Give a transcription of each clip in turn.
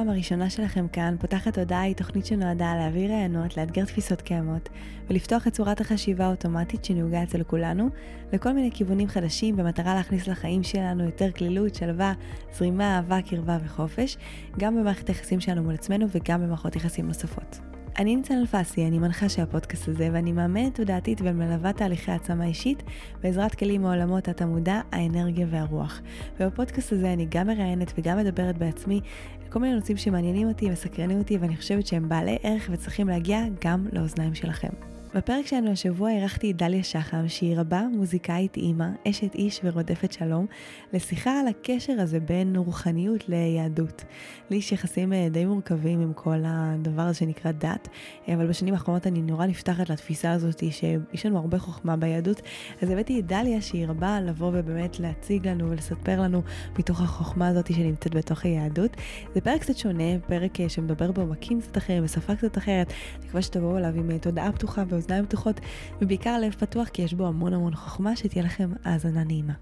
הפעם הראשונה שלכם כאן, פותחת הודעה היא תוכנית שנועדה להעביר רעיונות, לאתגר תפיסות קיימות ולפתוח את צורת החשיבה האוטומטית שנהוגה אצל כולנו לכל מיני כיוונים חדשים במטרה להכניס לחיים שלנו יותר כלילות, שלווה, זרימה, אהבה, קרבה וחופש, גם במערכת היחסים שלנו מול עצמנו וגם במערכות יחסים נוספות. אני ניצן אלפסי, אני מנחה של הפודקאסט הזה, ואני מאמנת תודעתית ומלווה תהליכי העצמה אישית בעזרת כלים מעולמות התמודע, האנרגיה והרוח. ובפודקאסט הזה אני גם מראיינת וגם מדברת בעצמי כל מיני נושאים שמעניינים אותי, מסקרנים אותי, ואני חושבת שהם בעלי ערך וצריכים להגיע גם לאוזניים שלכם. בפרק שלנו השבוע אירחתי את דליה שחם, שהיא רבה, מוזיקאית אימא, אשת איש ורודפת שלום, לשיחה על הקשר הזה בין רוחניות ליהדות. לי יש יחסים אה, די מורכבים עם כל הדבר הזה שנקרא דת, אבל בשנים האחרונות אני נורא נפתחת לתפיסה הזאת שיש לנו הרבה חוכמה ביהדות, אז הבאתי את דליה שהיא רבה לבוא ובאמת להציג לנו ולספר לנו מתוך החוכמה הזאת שנמצאת בתוך היהדות. זה פרק קצת שונה, פרק אה, שמדבר בעומקים קצת אחרים, בשפה קצת אחרת, אני מקווה שתבואו אליו עם אה, תודעה פתוחה. אוזניים פתוחות, ובעיקר לב פתוח, כי יש בו המון המון חוכמה, שתהיה לכם האזנה נעימה.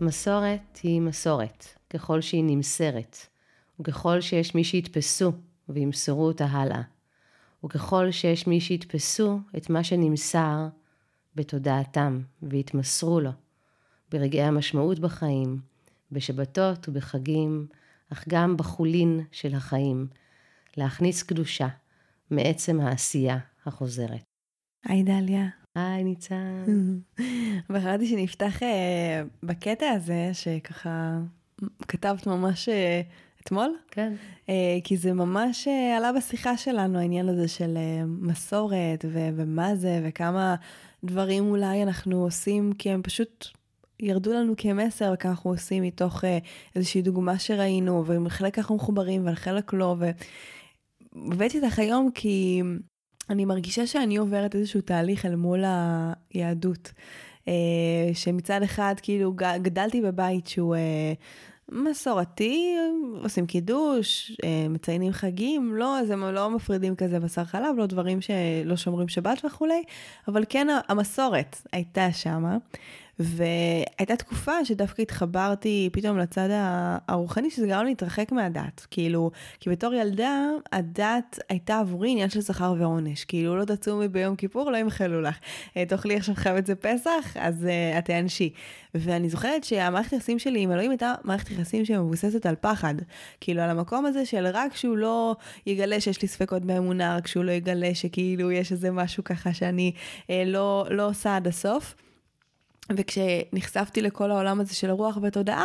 מסורת היא מסורת, ככל שהיא נמסרת, וככל שיש מי שיתפסו וימסרו אותה הלאה, וככל שיש מי שיתפסו את מה שנמסר בתודעתם ויתמסרו לו, ברגעי המשמעות בחיים, בשבתות ובחגים, אך גם בחולין של החיים, להכניס קדושה מעצם העשייה החוזרת. היי דליה. היי ניצן. בחרתי שנפתח uh, בקטע הזה שככה כתבת ממש uh, אתמול. כן. Uh, כי זה ממש uh, עלה בשיחה שלנו העניין הזה של uh, מסורת ו- ומה זה וכמה דברים אולי אנחנו עושים כי הם פשוט ירדו לנו כמסר וכמה אנחנו עושים מתוך uh, איזושהי דוגמה שראינו וחלק אנחנו מחוברים וחלק לא. והבאתי אותך היום כי אני מרגישה שאני עוברת איזשהו תהליך אל מול היהדות. אה, שמצד אחד כאילו גדלתי בבית שהוא אה, מסורתי, עושים קידוש, אה, מציינים חגים, לא, אז הם לא מפרידים כזה בשר חלב, לא דברים שלא שומרים שבת וכולי, אבל כן המסורת הייתה שמה. והייתה תקופה שדווקא התחברתי פתאום לצד הרוחני, שזה גרם להתרחק מהדת. כאילו, כי בתור ילדה, הדת הייתה עבורי עניין של שכר ועונש. כאילו, לא תצומי ביום כיפור, לא ימחלו לך. אה, תאכלי עכשיו חבץ פסח, אז uh, את תיענשי. ואני זוכרת שהמערכת היחסים שלי עם אלוהים הייתה מערכת יחסים שמבוססת על פחד. כאילו, על המקום הזה של רק שהוא לא יגלה שיש לי ספקות באמונה, רק שהוא לא יגלה שכאילו יש איזה משהו ככה שאני אה, לא, לא עושה עד הסוף. וכשנחשפתי לכל העולם הזה של הרוח ותודעה,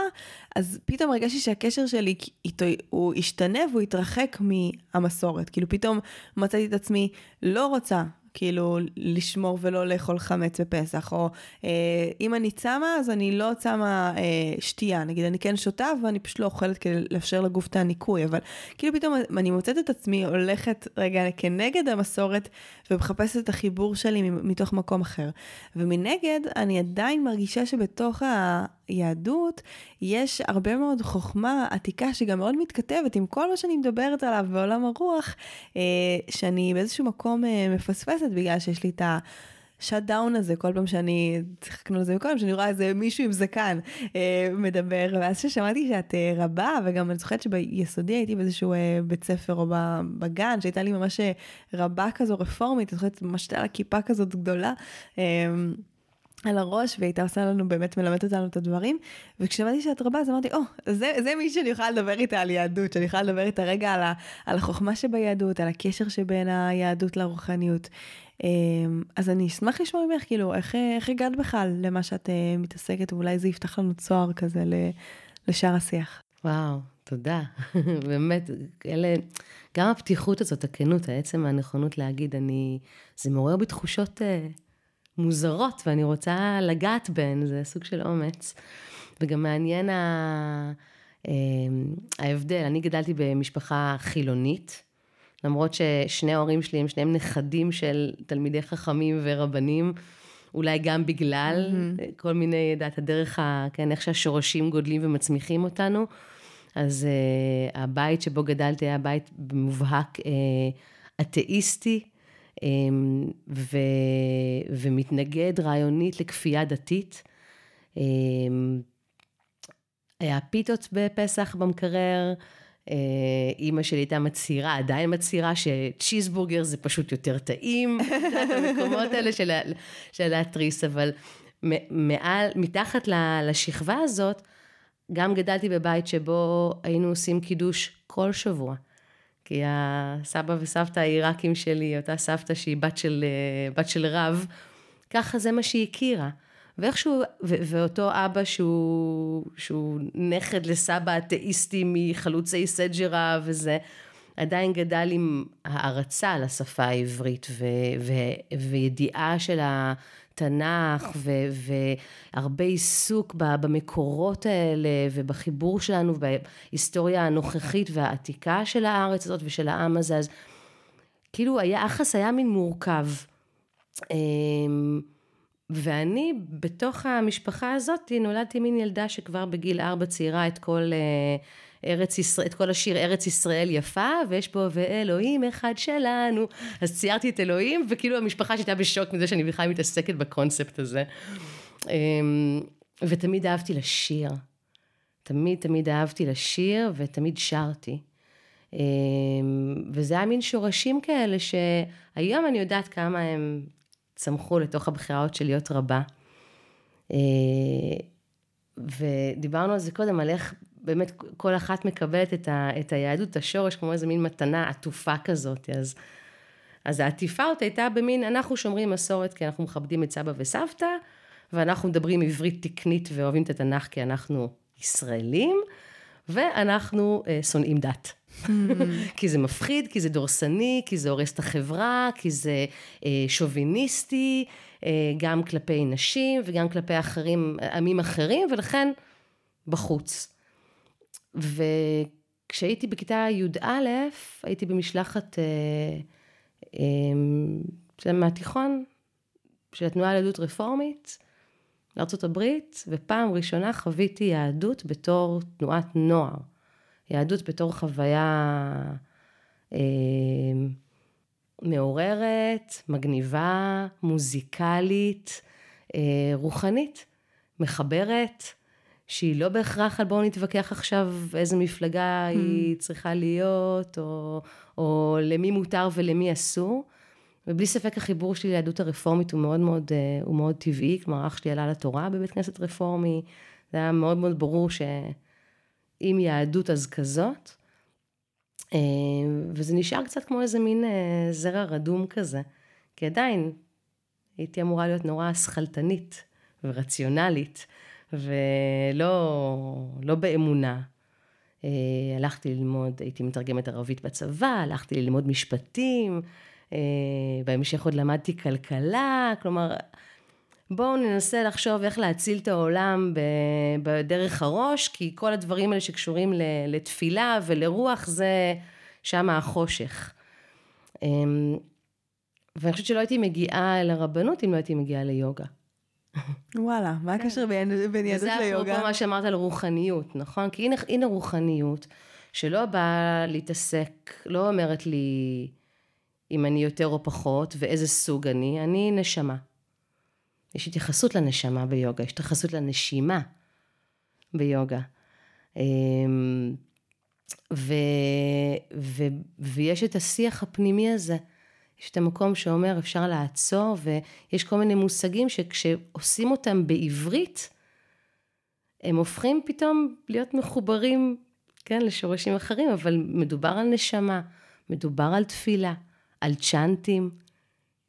אז פתאום הרגשתי שהקשר שלי איתו, הוא השתנה והוא התרחק מהמסורת. כאילו פתאום מצאתי את עצמי לא רוצה כאילו לשמור ולא לאכול חמץ בפסח, או אה, אם אני צמה אז אני לא צמה אה, שתייה, נגיד אני כן שותה ואני פשוט לא אוכלת כדי לאפשר לגוף את הניקוי, אבל כאילו פתאום אני מוצאת את עצמי הולכת רגע כנגד המסורת ומחפשת את החיבור שלי מתוך מקום אחר. ומנגד אני עדיין מרגישה שבתוך. יהדות, יש הרבה מאוד חוכמה עתיקה שגם מאוד מתכתבת עם כל מה שאני מדברת עליו בעולם הרוח, אה, שאני באיזשהו מקום אה, מפספסת בגלל שיש לי את ה... שאט דאון הזה כל פעם שאני, צחקנו על זה מקודם, שאני רואה איזה מישהו עם זקן אה, מדבר, ואז ששמעתי שאת אה, רבה, וגם אני זוכרת שביסודי הייתי באיזשהו אה, בית ספר או בגן, שהייתה לי ממש אה, רבה כזו רפורמית, אני זוכרת ממש הייתה לה כיפה כזאת גדולה. אה, על הראש והיא הייתה עושה לנו באמת מלמדת אותנו את הדברים וכששמעתי שאת רבה אז אמרתי או oh, זה, זה מי שאני יכולה לדבר איתה על יהדות שאני יכולה לדבר איתה רגע על, ה, על החוכמה שביהדות על הקשר שבין היהדות לרוחניות. אמ, אז אני אשמח לשמוע ממך כאילו איך, איך הגעת בכלל למה שאת אה, מתעסקת ואולי זה יפתח לנו צוהר כזה לשאר השיח. וואו תודה באמת אלה גם הפתיחות הזאת הכנות העצם הנכונות להגיד אני זה מעורר בי תחושות. Uh... מוזרות, ואני רוצה לגעת בהן, זה סוג של אומץ. וגם מעניין ה... אמ, ההבדל, אני גדלתי במשפחה חילונית, למרות ששני ההורים שלי הם שניהם נכדים של תלמידי חכמים ורבנים, אולי גם בגלל mm-hmm. כל מיני, יודעת, הדרך, ה, כן, איך שהשורשים גודלים ומצמיחים אותנו. אז uh, הבית שבו גדלתי היה בית במובהק uh, אתאיסטי, ו, ומתנגד רעיונית לכפייה דתית. Um, היה פיתות בפסח במקרר, אה, אימא שלי הייתה מצהירה, עדיין מצהירה שצ'יזבורגר זה פשוט יותר טעים, המקומות האלה של, של להתריס, אבל מעל, מתחת לשכבה הזאת, גם גדלתי בבית שבו היינו עושים קידוש כל שבוע. כי הסבא וסבתא העיראקים שלי, אותה סבתא שהיא בת של, אה, בת של רב, ככה זה מה שהיא הכירה. ואיכשהו, ו- ואותו אבא שהוא, שהוא נכד לסבא אתאיסטי מחלוצי סג'רה וזה, עדיין גדל עם הערצה לשפה העברית ו- ו- וידיעה של התנ"ך ו- והרבה עיסוק במקורות האלה ובחיבור שלנו ובהיסטוריה הנוכחית והעתיקה של הארץ הזאת ושל העם הזה, אז כאילו היחס היה מין מורכב. אמ, ואני בתוך המשפחה הזאת נולדתי מין ילדה שכבר בגיל ארבע ציירה את כל אה, ארץ ישראל, את כל השיר ארץ ישראל יפה, ויש פה ואלוהים אחד שלנו. אז ציירתי את אלוהים, וכאילו המשפחה שהייתה בשוק מזה שאני בכלל מתעסקת בקונספט הזה. אמ, ותמיד אהבתי לשיר. תמיד תמיד אהבתי לשיר, ותמיד שרתי. אמ, וזה היה מין שורשים כאלה שהיום אני יודעת כמה הם צמחו לתוך הבחירות של להיות רבה. אה, ודיברנו על זה קודם, על איך באמת כל אחת מקבלת את, ה, את היהדות, את השורש, כמו איזה מין מתנה עטופה כזאת. אז, אז העטיפה אותה הייתה במין, אנחנו שומרים מסורת כי אנחנו מכבדים את סבא וסבתא, ואנחנו מדברים עברית תקנית ואוהבים את התנ"ך כי אנחנו ישראלים, ואנחנו אה, שונאים דת. כי זה מפחיד, כי זה דורסני, כי זה הורס את החברה, כי זה אה, שוביניסטי, אה, גם כלפי נשים וגם כלפי אחרים, עמים אחרים, ולכן בחוץ. וכשהייתי בכיתה י"א, הייתי במשלחת אה, אה, מהתיכון של התנועה ליהדות רפורמית לארה"ב, ופעם ראשונה חוויתי יהדות בתור תנועת נוער. יהדות בתור חוויה אה, מעוררת, מגניבה, מוזיקלית, אה, רוחנית, מחברת, שהיא לא בהכרח על בואו נתווכח עכשיו איזה מפלגה mm. היא צריכה להיות, או, או למי מותר ולמי אסור. ובלי ספק החיבור שלי ליהדות הרפורמית הוא מאוד מאוד, אה, הוא מאוד טבעי, כלומר אח שלי עלה לתורה בבית כנסת רפורמי, זה היה מאוד מאוד ברור ש... עם יהדות אז כזאת. אה, וזה נשאר קצת כמו איזה מין אה, זרע רדום כזה, כי עדיין הייתי אמורה להיות נורא שכלתנית ורציונלית, ולא לא באמונה. אה, הלכתי ללמוד, הייתי מתרגמת ערבית בצבא, הלכתי ללמוד משפטים, בהמשך עוד למדתי כלכלה, כלומר, בואו ננסה לחשוב איך להציל את העולם בדרך הראש, כי כל הדברים האלה שקשורים לתפילה ולרוח זה שם החושך. אמ, ואני חושבת שלא הייתי מגיעה אל הרבנות אם לא הייתי מגיעה ליוגה. וואלה, מה כן. הקשר בין, יהדות ליוגה? וזה אפרופו מה שאמרת על רוחניות, נכון? כי הנה, הנה רוחניות, שלא באה להתעסק, לא אומרת לי אם אני יותר או פחות ואיזה סוג אני, אני נשמה. יש התייחסות לנשמה ביוגה, יש התייחסות לנשימה ביוגה. אמ, ו, ו, ויש את השיח הפנימי הזה. יש את המקום שאומר אפשר לעצור, ויש כל מיני מושגים שכשעושים אותם בעברית, הם הופכים פתאום להיות מחוברים, כן, לשורשים אחרים, אבל מדובר על נשמה, מדובר על תפילה, על צ'אנטים,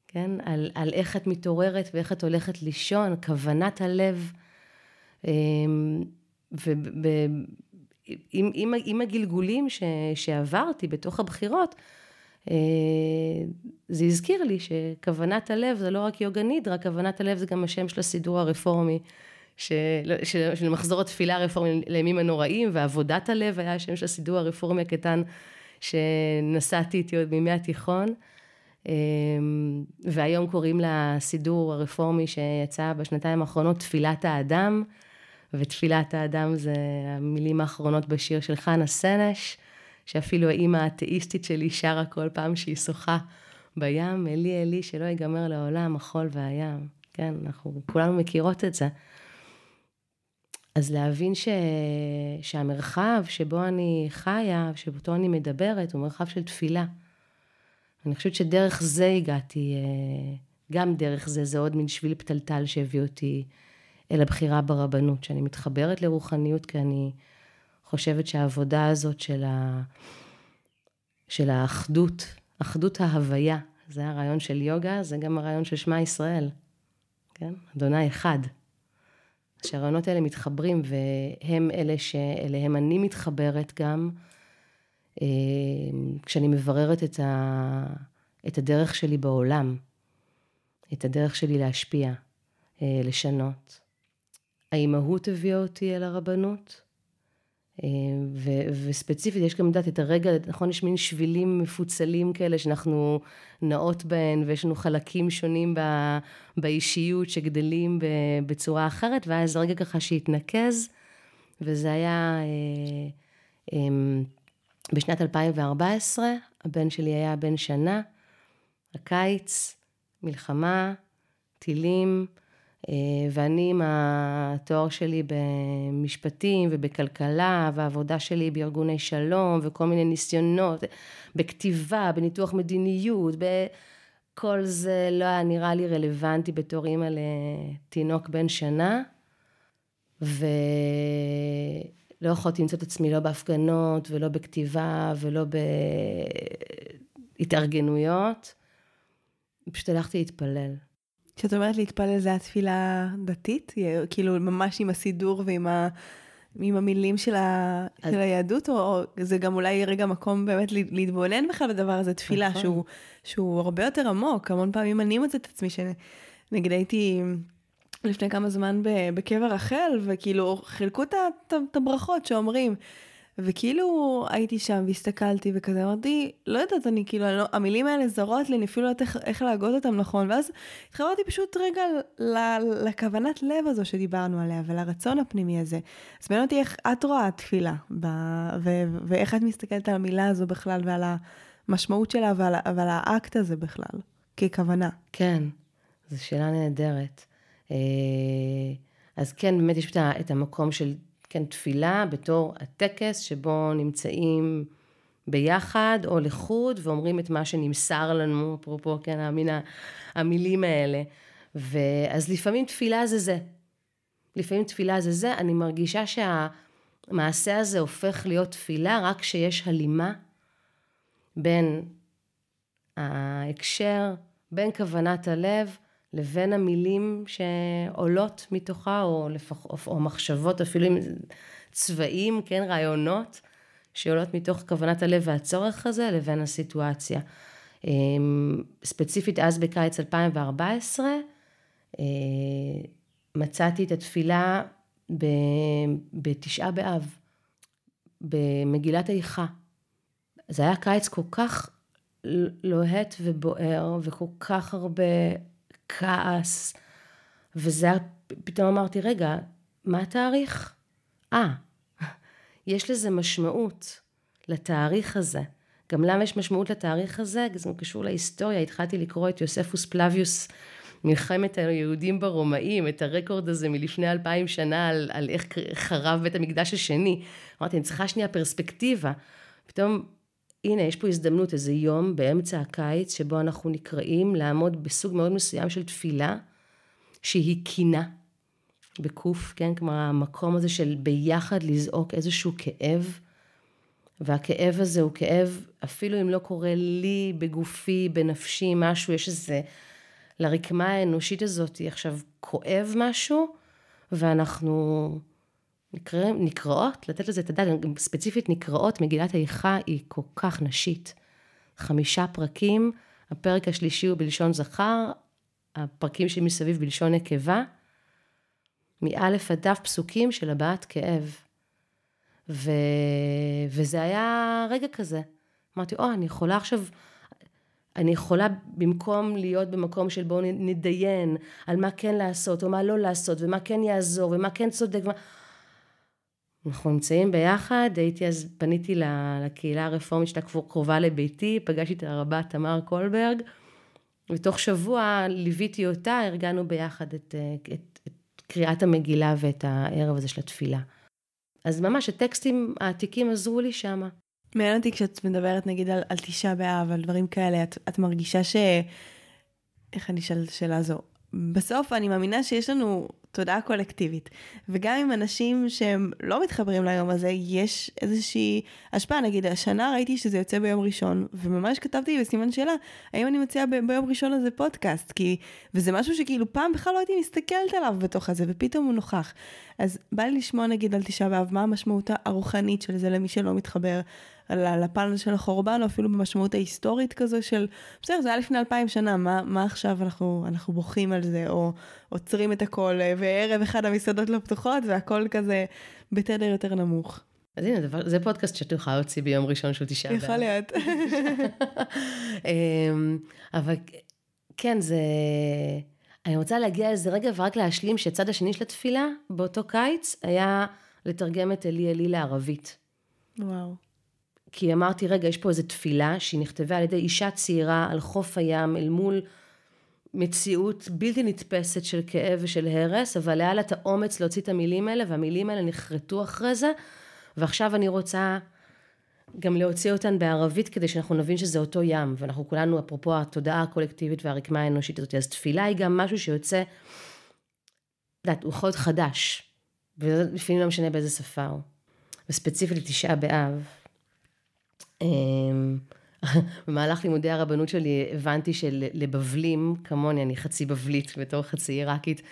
כן? על, על איך את מתעוררת ואיך את הולכת לישון, כוונת הלב. אמ, ועם הגלגולים ש, שעברתי בתוך הבחירות, זה הזכיר לי שכוונת הלב זה לא רק יוגה נידרה, כוונת הלב זה גם השם של הסידור הרפורמי, של, של, של מחזור התפילה הרפורמי לימים הנוראים, ועבודת הלב היה השם של הסידור הרפורמי הקטן שנסעתי איתי עוד מימי התיכון. והיום קוראים לסידור הרפורמי שיצא בשנתיים האחרונות תפילת האדם, ותפילת האדם זה המילים האחרונות בשיר של חנה סנש, שאפילו האימא האתאיסטית שלי שרה כל פעם שהיא שוחה בים, אלי אלי שלא ייגמר לעולם החול והים. כן, אנחנו כולנו מכירות את זה. אז להבין ש... שהמרחב שבו אני חיה, שבו אני מדברת, הוא מרחב של תפילה. אני חושבת שדרך זה הגעתי, אה, גם דרך זה, זה עוד מין שביל פתלתל שהביא אותי אל הבחירה ברבנות, שאני מתחברת לרוחניות, כי אני חושבת שהעבודה הזאת של, ה... של האחדות, אחדות ההוויה, זה הרעיון של יוגה, זה גם הרעיון של שמע ישראל, כן? אדוני אחד. שהרעיונות האלה מתחברים, והם אלה שאליהם אני מתחברת גם, אה, כשאני מבררת את, ה... את הדרך שלי בעולם, את הדרך שלי להשפיע, אה, לשנות. האימהות הביאה אותי אל הרבנות, ו- וספציפית, יש גם, יודעת, את הרגע, נכון, יש מין שבילים מפוצלים כאלה שאנחנו נעות בהן, ויש לנו חלקים שונים ב- באישיות שגדלים בצורה אחרת, ואז רגע ככה שהתנקז, וזה היה אה, אה, בשנת 2014, הבן שלי היה בן שנה, הקיץ, מלחמה, טילים, אה, ואני עם התואר שלי במשפטים ובכלכלה והעבודה שלי בארגוני שלום וכל מיני ניסיונות בכתיבה, בניתוח מדיניות, כל זה לא היה נראה לי רלוונטי בתור אימא לתינוק בן שנה ולא יכולתי למצוא את עצמי לא בהפגנות ולא בכתיבה ולא בהתארגנויות, פשוט הלכתי להתפלל. כשאת אומרת להתפלל זה התפילה דתית? כאילו ממש עם הסידור ועם ה... עם המילים של, ה... אז... של היהדות, או, או זה גם אולי רגע מקום באמת להתבונן בכלל בדבר הזה, תפילה, נכון. שהוא, שהוא הרבה יותר עמוק. המון פעמים אני מוצאת את עצמי, שנגיד הייתי לפני כמה זמן בקבר רחל, וכאילו חילקו את הברכות שאומרים. וכאילו הייתי שם והסתכלתי וכזה אמרתי, לא יודעת, אני כאילו, אני לא, המילים האלה זרות לי, אני אפילו לא יודעת איך, איך להגות אותם נכון, ואז התחברתי פשוט רגע ל, לכוונת לב הזו שדיברנו עליה ולרצון הפנימי הזה. אז מעניין אותי איך את רואה תפילה, ב, ו, ואיך את מסתכלת על המילה הזו בכלל ועל המשמעות שלה ועל, ועל האקט הזה בכלל, ככוונה. כן, זו שאלה נהדרת. אה, אז כן, באמת יש את המקום של כן, תפילה בתור הטקס שבו נמצאים ביחד או לחוד ואומרים את מה שנמסר לנו, אפרופו, כן, המין המילים האלה. ואז לפעמים תפילה זה זה. לפעמים תפילה זה זה. אני מרגישה שהמעשה הזה הופך להיות תפילה רק כשיש הלימה בין ההקשר, בין כוונת הלב לבין המילים שעולות מתוכה, או, לפח, או, או מחשבות, אפילו עם צבעים, כן, רעיונות, שעולות מתוך כוונת הלב והצורך הזה, לבין הסיטואציה. אמ, ספציפית אז בקיץ 2014, אה, מצאתי את התפילה בתשעה באב, במגילת איכה. זה היה קיץ כל כך לוהט ובוער, וכל כך הרבה כעס, וזה פתאום אמרתי, רגע, מה התאריך? אה, יש לזה משמעות לתאריך הזה. גם למה יש משמעות לתאריך הזה? זה קשור להיסטוריה, התחלתי לקרוא את יוספוס פלביוס, מלחמת היהודים ברומאים, את הרקורד הזה מלפני אלפיים שנה על, על איך חרב בית המקדש השני. אמרתי, אני צריכה שנייה פרספקטיבה. פתאום הנה, יש פה הזדמנות, איזה יום באמצע הקיץ, שבו אנחנו נקראים לעמוד בסוג מאוד מסוים של תפילה, שהיא קינה, בקוף, כן? כלומר, המקום הזה של ביחד לזעוק איזשהו כאב, והכאב הזה הוא כאב, אפילו אם לא קורה לי, בגופי, בנפשי, משהו, יש איזה, לרקמה האנושית הזאת עכשיו כואב משהו, ואנחנו נקרא, נקראות, לתת לזה את הדעת, ספציפית נקראות, מגילת איכה היא כל כך נשית. חמישה פרקים, הפרק השלישי הוא בלשון זכר, הפרקים שמסביב בלשון נקבה, מאלף עד דף פסוקים של הבעת כאב. ו... וזה היה רגע כזה. אמרתי, או, אני יכולה עכשיו, אני יכולה במקום להיות במקום של בואו נתדיין על מה כן לעשות או מה לא לעשות ומה כן יעזור ומה כן צודק. ומה... אנחנו נמצאים ביחד, הייתי אז, פניתי לקהילה הרפורמית שהייתה קרובה לביתי, פגשתי את הרבה תמר קולברג, ותוך שבוע ליוויתי אותה, ארגנו ביחד את, את, את קריאת המגילה ואת הערב הזה של התפילה. אז ממש הטקסטים העתיקים עזרו לי שמה. מעניין אותי כשאת מדברת נגיד על, על תשעה באב, על דברים כאלה, את, את מרגישה ש... איך אני אשאל את השאלה הזו? בסוף אני מאמינה שיש לנו תודעה קולקטיבית. וגם עם אנשים שהם לא מתחברים ליום הזה, יש איזושהי השפעה. נגיד, השנה ראיתי שזה יוצא ביום ראשון, וממש כתבתי בסימן שאלה, האם אני מציעה ב- ביום ראשון הזה פודקאסט? כי, וזה משהו שכאילו פעם בכלל לא הייתי מסתכלת עליו בתוך הזה, ופתאום הוא נוכח. אז בא לי לשמוע נגיד על תשעה באב, מה המשמעות הרוחנית של זה למי שלא מתחבר על הפן של החורבן, או אפילו במשמעות ההיסטורית כזו של, בסדר, זה היה לפני אלפיים שנה, מה, מה עכשיו אנחנו, אנחנו בוכים על זה, או עוצרים את הכל, וערב אחד המסעדות לא פתוחות, והכל כזה בתדר יותר נמוך. אז הנה, דבר, זה פודקאסט שאת יכולה להוציא ביום ראשון שהוא תשעה. יכול להיות. אמ, אבל כן, זה... אני רוצה להגיע לזה רגע ורק להשלים שהצד השני של התפילה, באותו קיץ, היה לתרגם את אלי אלי לערבית. וואו. כי אמרתי, רגע, יש פה איזו תפילה שהיא נכתבה על ידי אישה צעירה על חוף הים, אל מול מציאות בלתי נתפסת של כאב ושל הרס, אבל היה לה את האומץ להוציא את המילים האלה, והמילים האלה נחרטו אחרי זה, ועכשיו אני רוצה גם להוציא אותן בערבית, כדי שאנחנו נבין שזה אותו ים, ואנחנו כולנו, אפרופו התודעה הקולקטיבית והרקמה האנושית הזאת, אז תפילה היא גם משהו שיוצא, את הוא יכול להיות חדש, ולפעמים לא משנה באיזה שפה הוא. וספציפית לתשעה באב, במהלך לימודי הרבנות שלי הבנתי שלבבלים, כמוני, אני חצי בבלית בתור חצי עיראקית,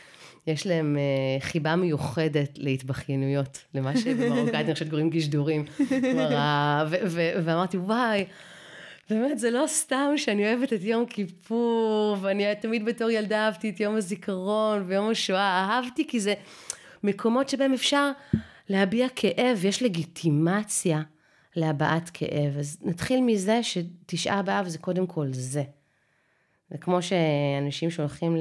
יש להם uh, חיבה מיוחדת להתבכיינויות, למה שבמרוקאית אני חושבת קוראים גישדורים. ואמרתי, וואי, באמת, זה לא סתם שאני אוהבת את יום כיפור, ואני תמיד בתור ילדה אהבתי את יום הזיכרון ויום השואה, אהבתי כי זה מקומות שבהם אפשר להביע כאב, יש לגיטימציה. להבעת כאב. אז נתחיל מזה שתשעה באב זה קודם כל זה. זה כמו שאנשים שהולכים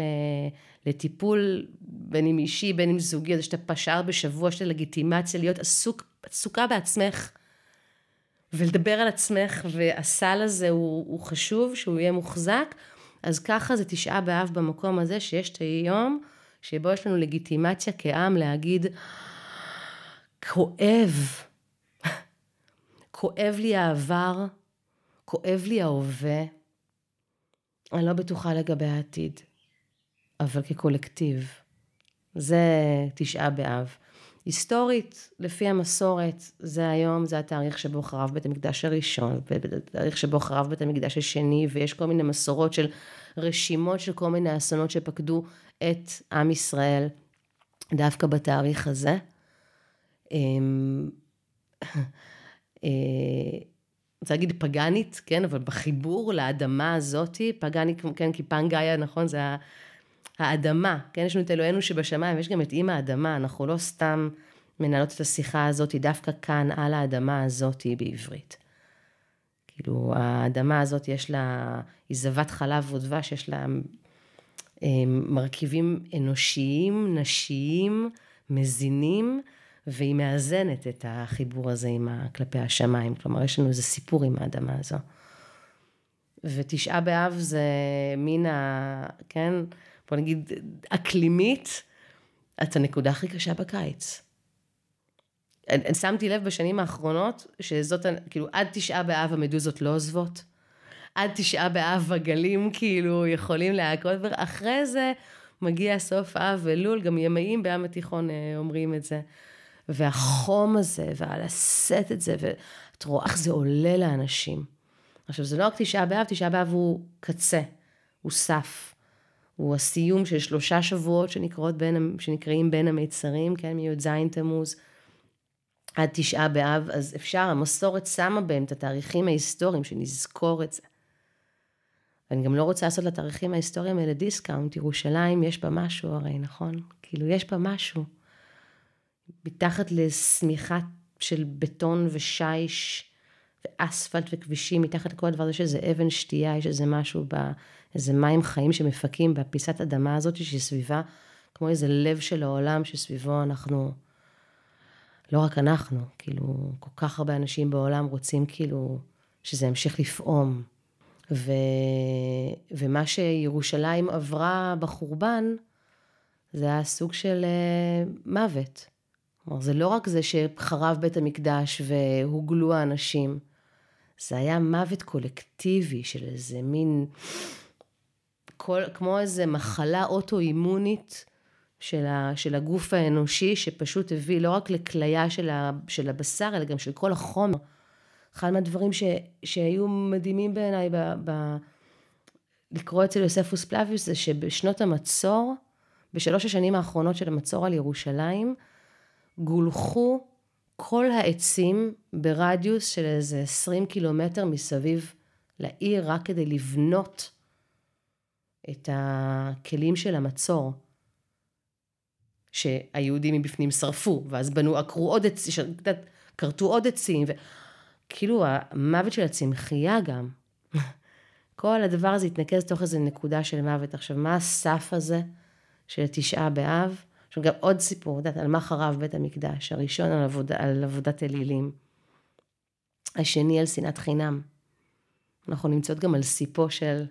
לטיפול, בין אם אישי, בין אם זוגי, זה שאתה פשר בשבוע של לגיטימציה, להיות עסוק, עסוקה בעצמך, ולדבר על עצמך, והסל הזה הוא, הוא חשוב, שהוא יהיה מוחזק, אז ככה זה תשעה באב במקום הזה, שיש את היום שבו יש לנו לגיטימציה כעם להגיד, כואב. כואב לי העבר, כואב לי ההווה. אני לא בטוחה לגבי העתיד, אבל כקולקטיב. זה תשעה באב. היסטורית, לפי המסורת, זה היום, זה התאריך שבו חרב בית המקדש הראשון, התאריך שבו חרב בית המקדש השני, ויש כל מיני מסורות של רשימות של כל מיני אסונות שפקדו את עם ישראל דווקא בתאריך הזה. אה, רוצה להגיד פגאנית, כן, אבל בחיבור לאדמה הזאתי, פגאנית, כן, כי פנגאיה, נכון, זה האדמה, כן, יש לנו את אלוהינו שבשמיים, יש גם את אימא האדמה, אנחנו לא סתם מנהלות את השיחה הזאת דווקא כאן, על האדמה הזאתי בעברית. כאילו, האדמה הזאת יש לה, היא זבת חלב ודבש, יש לה אה, מרכיבים אנושיים, נשיים, מזינים, והיא מאזנת את החיבור הזה עם ה, כלפי השמיים. כלומר, יש לנו איזה סיפור עם האדמה הזו. ותשעה באב זה מין ה... כן, בוא נגיד, אקלימית, את הנקודה הכי קשה בקיץ. שמתי לב בשנים האחרונות, שזאת, כאילו, עד תשעה באב המדוזות לא עוזבות. עד תשעה באב הגלים כאילו יכולים להכות, ואחרי זה מגיע סוף אב אלול, גם ימאים בים התיכון אה, אומרים את זה. והחום הזה, והלשאת את זה, ואת רואה איך זה עולה לאנשים. עכשיו, זה לא רק תשעה באב, תשעה באב הוא קצה, הוא סף. הוא הסיום של שלושה שבועות בין, שנקראים בין המיצרים, כן, מי"ז תמוז עד תשעה באב, אז אפשר, המסורת שמה בהם את התאריכים ההיסטוריים, שנזכור את זה. ואני גם לא רוצה לעשות לתאריכים ההיסטוריים האלה discount, ירושלים יש בה משהו הרי, נכון? כאילו, יש בה משהו. מתחת לשמיכה של בטון ושיש ואספלט וכבישים, מתחת לכל הדבר הזה יש איזה אבן שתייה, יש איזה משהו, ב, איזה מים חיים שמפכים בפיסת אדמה הזאת שסביבה, כמו איזה לב של העולם שסביבו אנחנו, לא רק אנחנו, כאילו, כל כך הרבה אנשים בעולם רוצים כאילו שזה ימשיך לפעום. ו... ומה שירושלים עברה בחורבן, זה היה סוג של uh, מוות. כלומר, זה לא רק זה שחרב בית המקדש והוגלו האנשים, זה היה מוות קולקטיבי של איזה מין, כל, כמו איזה מחלה אוטואימונית של, ה, של הגוף האנושי, שפשוט הביא לא רק לכליה של, ה, של הבשר, אלא גם של כל החומר. אחד מהדברים ש, שהיו מדהימים בעיניי ב, ב, לקרוא אצל יוספוס פלביוס, זה שבשנות המצור, בשלוש השנים האחרונות של המצור על ירושלים, גולחו כל העצים ברדיוס של איזה 20 קילומטר מסביב לעיר, רק כדי לבנות את הכלים של המצור. שהיהודים מבפנים שרפו, ואז בנו, עקרו עוד עצים, כרתו עוד עצים, וכאילו המוות של הצמחייה גם. כל הדבר הזה התנקז תוך איזה נקודה של מוות. עכשיו, מה הסף הזה של תשעה באב? עכשיו גם עוד סיפור, יודעת, על מה חרב בית המקדש, הראשון על, עבוד, על עבודת אלילים, השני על שנאת חינם. אנחנו נמצאות גם על סיפו של,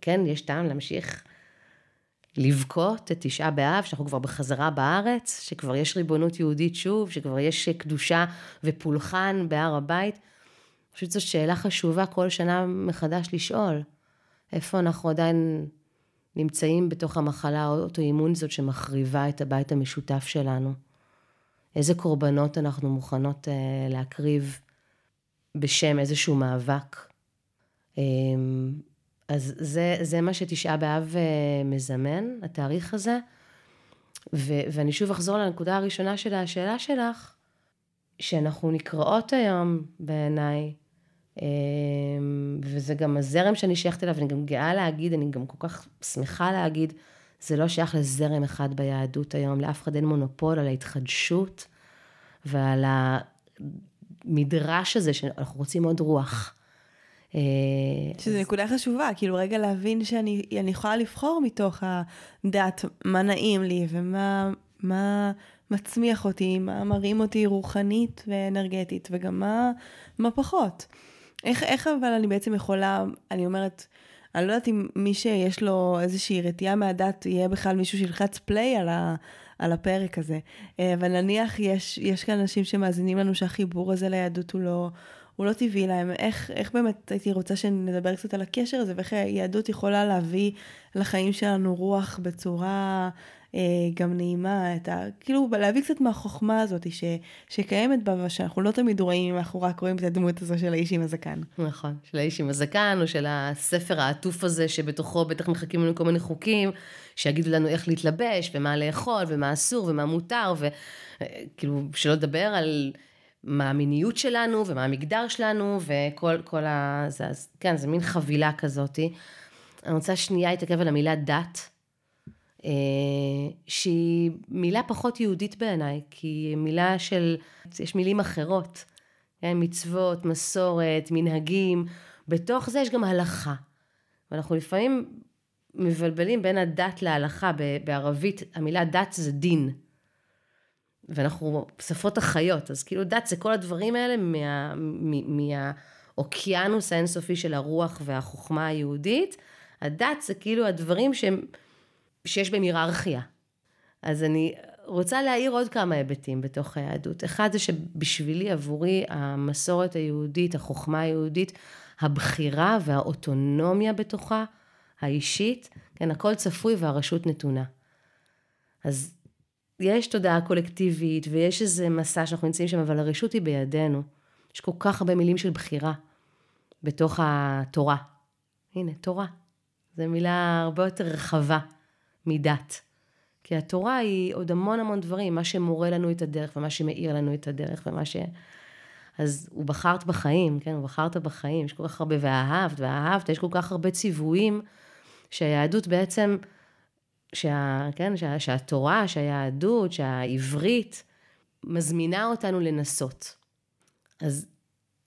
כן, יש טעם להמשיך לבכות את תשעה באב, שאנחנו כבר בחזרה בארץ, שכבר יש ריבונות יהודית שוב, שכבר יש קדושה ופולחן בהר הבית. אני חושבת שזו שאלה חשובה כל שנה מחדש לשאול. איפה אנחנו עדיין נמצאים בתוך המחלה האוטואימונית הזאת שמחריבה את הבית המשותף שלנו. איזה קורבנות אנחנו מוכנות uh, להקריב בשם איזשהו מאבק. Um, אז זה, זה מה שתשעה באב uh, מזמן, התאריך הזה. ו, ואני שוב אחזור לנקודה הראשונה של השאלה שלך, שאנחנו נקראות היום בעיניי אמ, וזה גם הזרם שאני שייכת אליו, אני גם גאה להגיד, אני גם כל כך שמחה להגיד, זה לא שייך לזרם אחד ביהדות היום, לאף אחד אין מונופול על ההתחדשות ועל המדרש הזה שאנחנו רוצים עוד רוח. אה, שזו נקודה חשובה, כאילו רגע להבין שאני יכולה לבחור מתוך הדת מה נעים לי ומה מה מצמיח אותי, מה מרים אותי רוחנית ואנרגטית וגם מה, מה פחות. איך, איך אבל אני בעצם יכולה, אני אומרת, אני לא יודעת אם מי שיש לו איזושהי רתיעה מהדת, יהיה בכלל מישהו שילחץ פליי על, על הפרק הזה. אה, אבל נניח יש, יש כאן אנשים שמאזינים לנו שהחיבור הזה ליהדות הוא לא, הוא לא טבעי להם. איך, איך באמת הייתי רוצה שנדבר קצת על הקשר הזה, ואיך היהדות יכולה להביא לחיים שלנו רוח בצורה גם נעימה, את ה... כאילו להביא קצת מהחוכמה הזאת ש, שקיימת בה, ושאנחנו לא תמיד רואים אם אנחנו רק רואים את הדמות הזו של האיש עם הזקן. נכון, של האיש עם הזקן, או של הספר העטוף הזה, שבתוכו בטח מחכים לנו כל מיני חוקים, שיגידו לנו איך להתלבש, ומה לאכול, ומה אסור, ומה מותר, וכאילו, שלא לדבר על... מה המיניות שלנו ומה המגדר שלנו וכל ה... זה, כן, זה מין חבילה כזאתי. אני רוצה שנייה להתעכב על המילה דת, אה, שהיא מילה פחות יהודית בעיניי, כי מילה של, יש מילים אחרות, כן? מצוות, מסורת, מנהגים, בתוך זה יש גם הלכה. ואנחנו לפעמים מבלבלים בין הדת להלכה, בערבית המילה דת זה דין. ואנחנו שפות החיות, אז כאילו דת זה כל הדברים האלה מה, מהאוקיינוס האינסופי של הרוח והחוכמה היהודית. הדת זה כאילו הדברים שהם, שיש בהם היררכיה. אז אני רוצה להעיר עוד כמה היבטים בתוך היהדות. אחד זה שבשבילי, עבורי, המסורת היהודית, החוכמה היהודית, הבחירה והאוטונומיה בתוכה, האישית, כן, הכל צפוי והרשות נתונה. אז יש תודעה קולקטיבית ויש איזה מסע שאנחנו נמצאים שם, אבל הרשות היא בידינו. יש כל כך הרבה מילים של בחירה בתוך התורה. הנה, תורה. זו מילה הרבה יותר רחבה מדת. כי התורה היא עוד המון המון דברים, מה שמורה לנו את הדרך ומה שמאיר לנו את הדרך ומה ש... אז הוא בחרת בחיים, כן, הוא בחרת בחיים, יש כל כך הרבה ואהבת ואהבת, יש כל כך הרבה ציוויים שהיהדות בעצם שה, כן, שה, שהתורה, שהיהדות, שהעברית, מזמינה אותנו לנסות. אז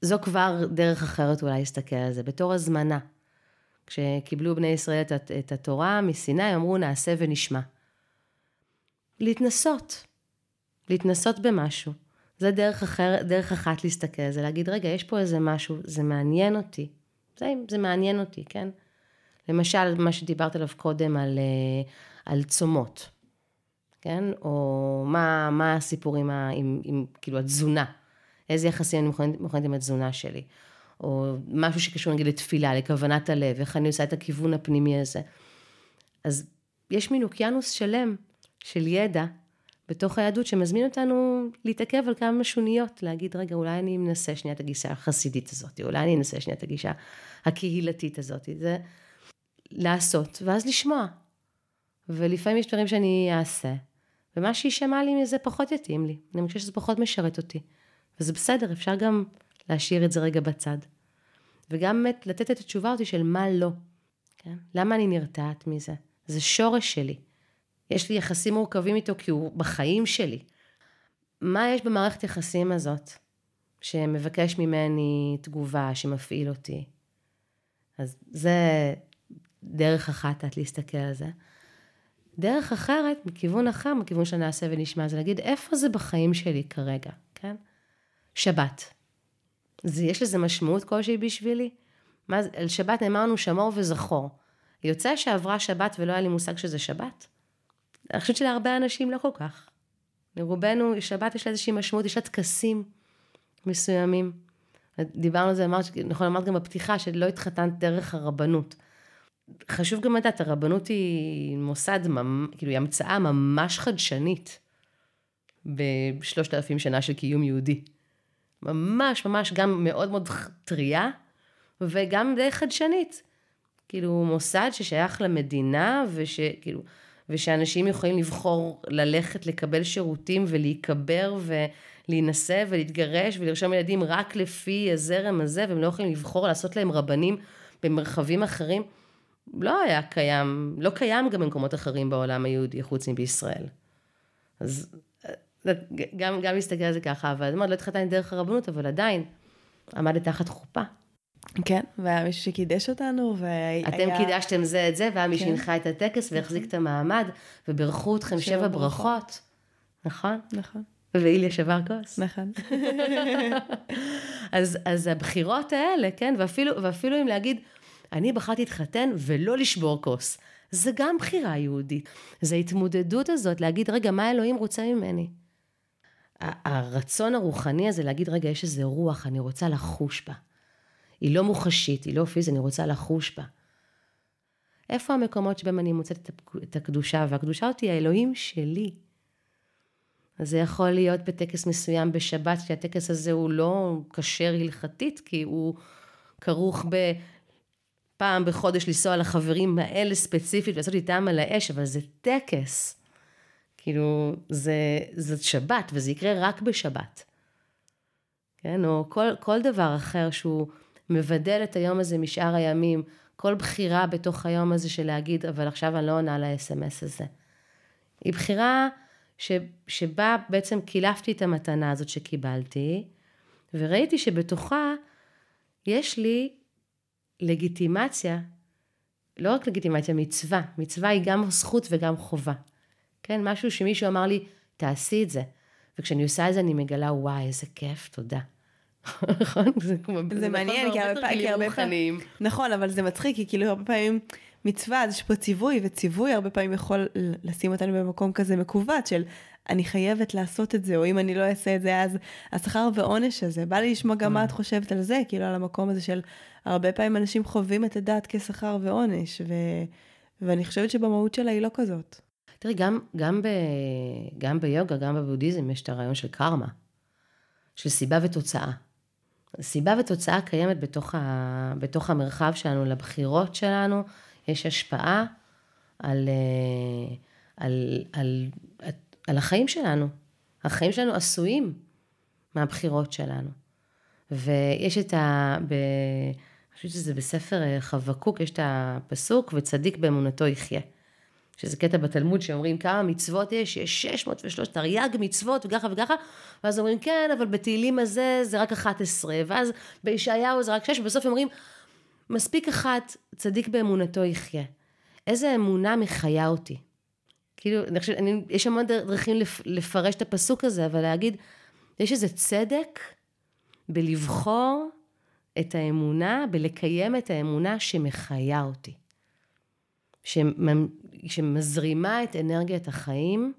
זו כבר דרך אחרת אולי להסתכל על זה, בתור הזמנה. כשקיבלו בני ישראל את, את התורה מסיני, אמרו נעשה ונשמע. להתנסות, להתנסות במשהו. זה דרך, אחר, דרך אחת להסתכל, זה להגיד, רגע, יש פה איזה משהו, זה מעניין אותי. זה, זה מעניין אותי, כן? למשל, מה שדיברת עליו קודם על, אה, על צומות, כן? או מה, מה הסיפור עם, עם, עם כאילו, התזונה. איזה יחסים אני מוכנת עם התזונה שלי. או משהו שקשור נגיד לתפילה, לכוונת הלב, איך אני עושה את הכיוון הפנימי הזה. אז יש מין אוקיינוס שלם של ידע בתוך היהדות שמזמין אותנו להתעכב על כמה שוניות, להגיד, רגע, אולי אני מנסה שנייה את הגישה החסידית הזאת, אולי אני אנסה שנייה את הגישה הקהילתית הזאת. זה לעשות, ואז לשמוע. ולפעמים יש דברים שאני אעשה, ומה שיישמע לי מזה פחות יתאים לי. אני חושבת שזה פחות משרת אותי. וזה בסדר, אפשר גם להשאיר את זה רגע בצד. וגם באמת לתת את התשובה אותי של מה לא. כן? למה אני נרתעת מזה? זה שורש שלי. יש לי יחסים מורכבים איתו כי הוא בחיים שלי. מה יש במערכת יחסים הזאת שמבקש ממני תגובה, שמפעיל אותי? אז זה דרך אחת את להסתכל על זה. דרך אחרת, מכיוון אחר, מכיוון שנעשה ונשמע, זה להגיד איפה זה בחיים שלי כרגע, כן? שבת. זה, יש לזה משמעות כלשהי בשבילי? מה, על שבת נאמרנו שמור וזכור. יוצא שעברה שבת ולא היה לי מושג שזה שבת? אני חושבת שלהרבה אנשים לא כל כך. לרובנו, שבת יש לה איזושהי משמעות, יש לה טקסים מסוימים. דיברנו על זה, אמרת, נכון, אמרת גם בפתיחה, שלא התחתנת דרך הרבנות. חשוב גם לדעת, הרבנות היא מוסד, כאילו, היא המצאה ממש חדשנית בשלושת אלפים שנה של קיום יהודי. ממש ממש גם מאוד מאוד טריה, וגם די חדשנית. כאילו, מוסד ששייך למדינה, ושכאילו, ושאנשים יכולים לבחור ללכת לקבל שירותים ולהיקבר ולהינשא ולהתגרש ולרשום ילדים רק לפי הזרם הזה, והם לא יכולים לבחור לעשות להם רבנים במרחבים אחרים. לא היה קיים, לא קיים גם במקומות אחרים בעולם היהודי, חוץ מבישראל. אז גם, גם להסתכל על זה ככה, אבל זאת אומרת, לא התחתנתי דרך הרבנות, אבל עדיין, עמדת תחת חופה. כן, והיה מישהו שקידש אותנו, והיה... אתם קידשתם זה את זה, והיה מי. שהנחה את הטקס והחזיק. את המעמד, וברכו אתכם שבע. ברכות. נכון? נכון. ואיליה שבר כוס. נכון. אז, אז הבחירות האלה, כן, ואפילו, ואפילו אם להגיד, אני בחרתי להתחתן ולא לשבור כוס. זה גם בחירה יהודית. זה ההתמודדות הזאת, להגיד, רגע, מה אלוהים רוצה ממני? הרצון הרוחני הזה להגיד, רגע, יש איזה רוח, אני רוצה לחוש בה. היא לא מוחשית, היא לא פיזית, אני רוצה לחוש בה. איפה המקומות שבהם אני מוצאת את הקדושה, והקדושה אותי האלוהים שלי. זה יכול להיות בטקס מסוים בשבת, שהטקס הזה הוא לא כשר הלכתית, כי הוא כרוך בפעם בחודש לנסוע לחברים האלה ספציפית ולעשות איתם על האש, אבל זה טקס. כאילו, זה, זאת שבת, וזה יקרה רק בשבת. כן, או כל, כל דבר אחר שהוא מבדל את היום הזה משאר הימים, כל בחירה בתוך היום הזה של להגיד, אבל עכשיו אני לא עונה לאס.אם.אס הזה. היא בחירה ש, שבה בעצם קילפתי את המתנה הזאת שקיבלתי, וראיתי שבתוכה יש לי לגיטימציה, לא רק לגיטימציה, מצווה. מצווה היא גם זכות וגם חובה. כן, משהו שמישהו אמר לי, תעשי את זה. וכשאני עושה את זה אני מגלה, וואי, איזה כיף, תודה. נכון? זה נכון מעניין, כי הרבה פעמים... נכון, אבל זה מצחיק, כי כאילו הרבה פעמים מצווה, אז יש פה ציווי, וציווי הרבה פעמים יכול לשים אותנו במקום כזה מכוות של אני חייבת לעשות את זה, או אם אני לא אעשה את זה, אז השכר ועונש הזה. בא לי לשמוע גם מה את חושבת על זה, כאילו על המקום הזה של הרבה פעמים אנשים חווים את הדת כשכר ועונש, ואני חושבת שבמהות שלה היא לא כזאת. תראי, גם, גם, ב, גם ביוגה, גם בבודהיזם, יש את הרעיון של קרמה, של סיבה ותוצאה. סיבה ותוצאה קיימת בתוך, ה, בתוך המרחב שלנו, לבחירות שלנו, יש השפעה על, אה, על, על, על, על החיים שלנו. החיים שלנו עשויים מהבחירות שלנו. ויש את ה... ב, אני חושבת שזה בספר אה, חבקוק, יש את הפסוק, וצדיק באמונתו יחיה. שזה קטע בתלמוד שאומרים כמה מצוות יש, יש 603 תרי"ג מצוות וככה וככה, ואז אומרים כן, אבל בתהילים הזה זה רק 11, ואז בישעיהו זה רק 6, ובסוף אומרים, מספיק אחת, צדיק באמונתו יחיה. איזה אמונה מחיה אותי. כאילו, אני חושבת, אני, יש המון דרכים לפ, לפרש את הפסוק הזה, אבל להגיד, יש איזה צדק בלבחור את האמונה, בלקיים את האמונה שמחיה אותי. שמזרימה את אנרגיית החיים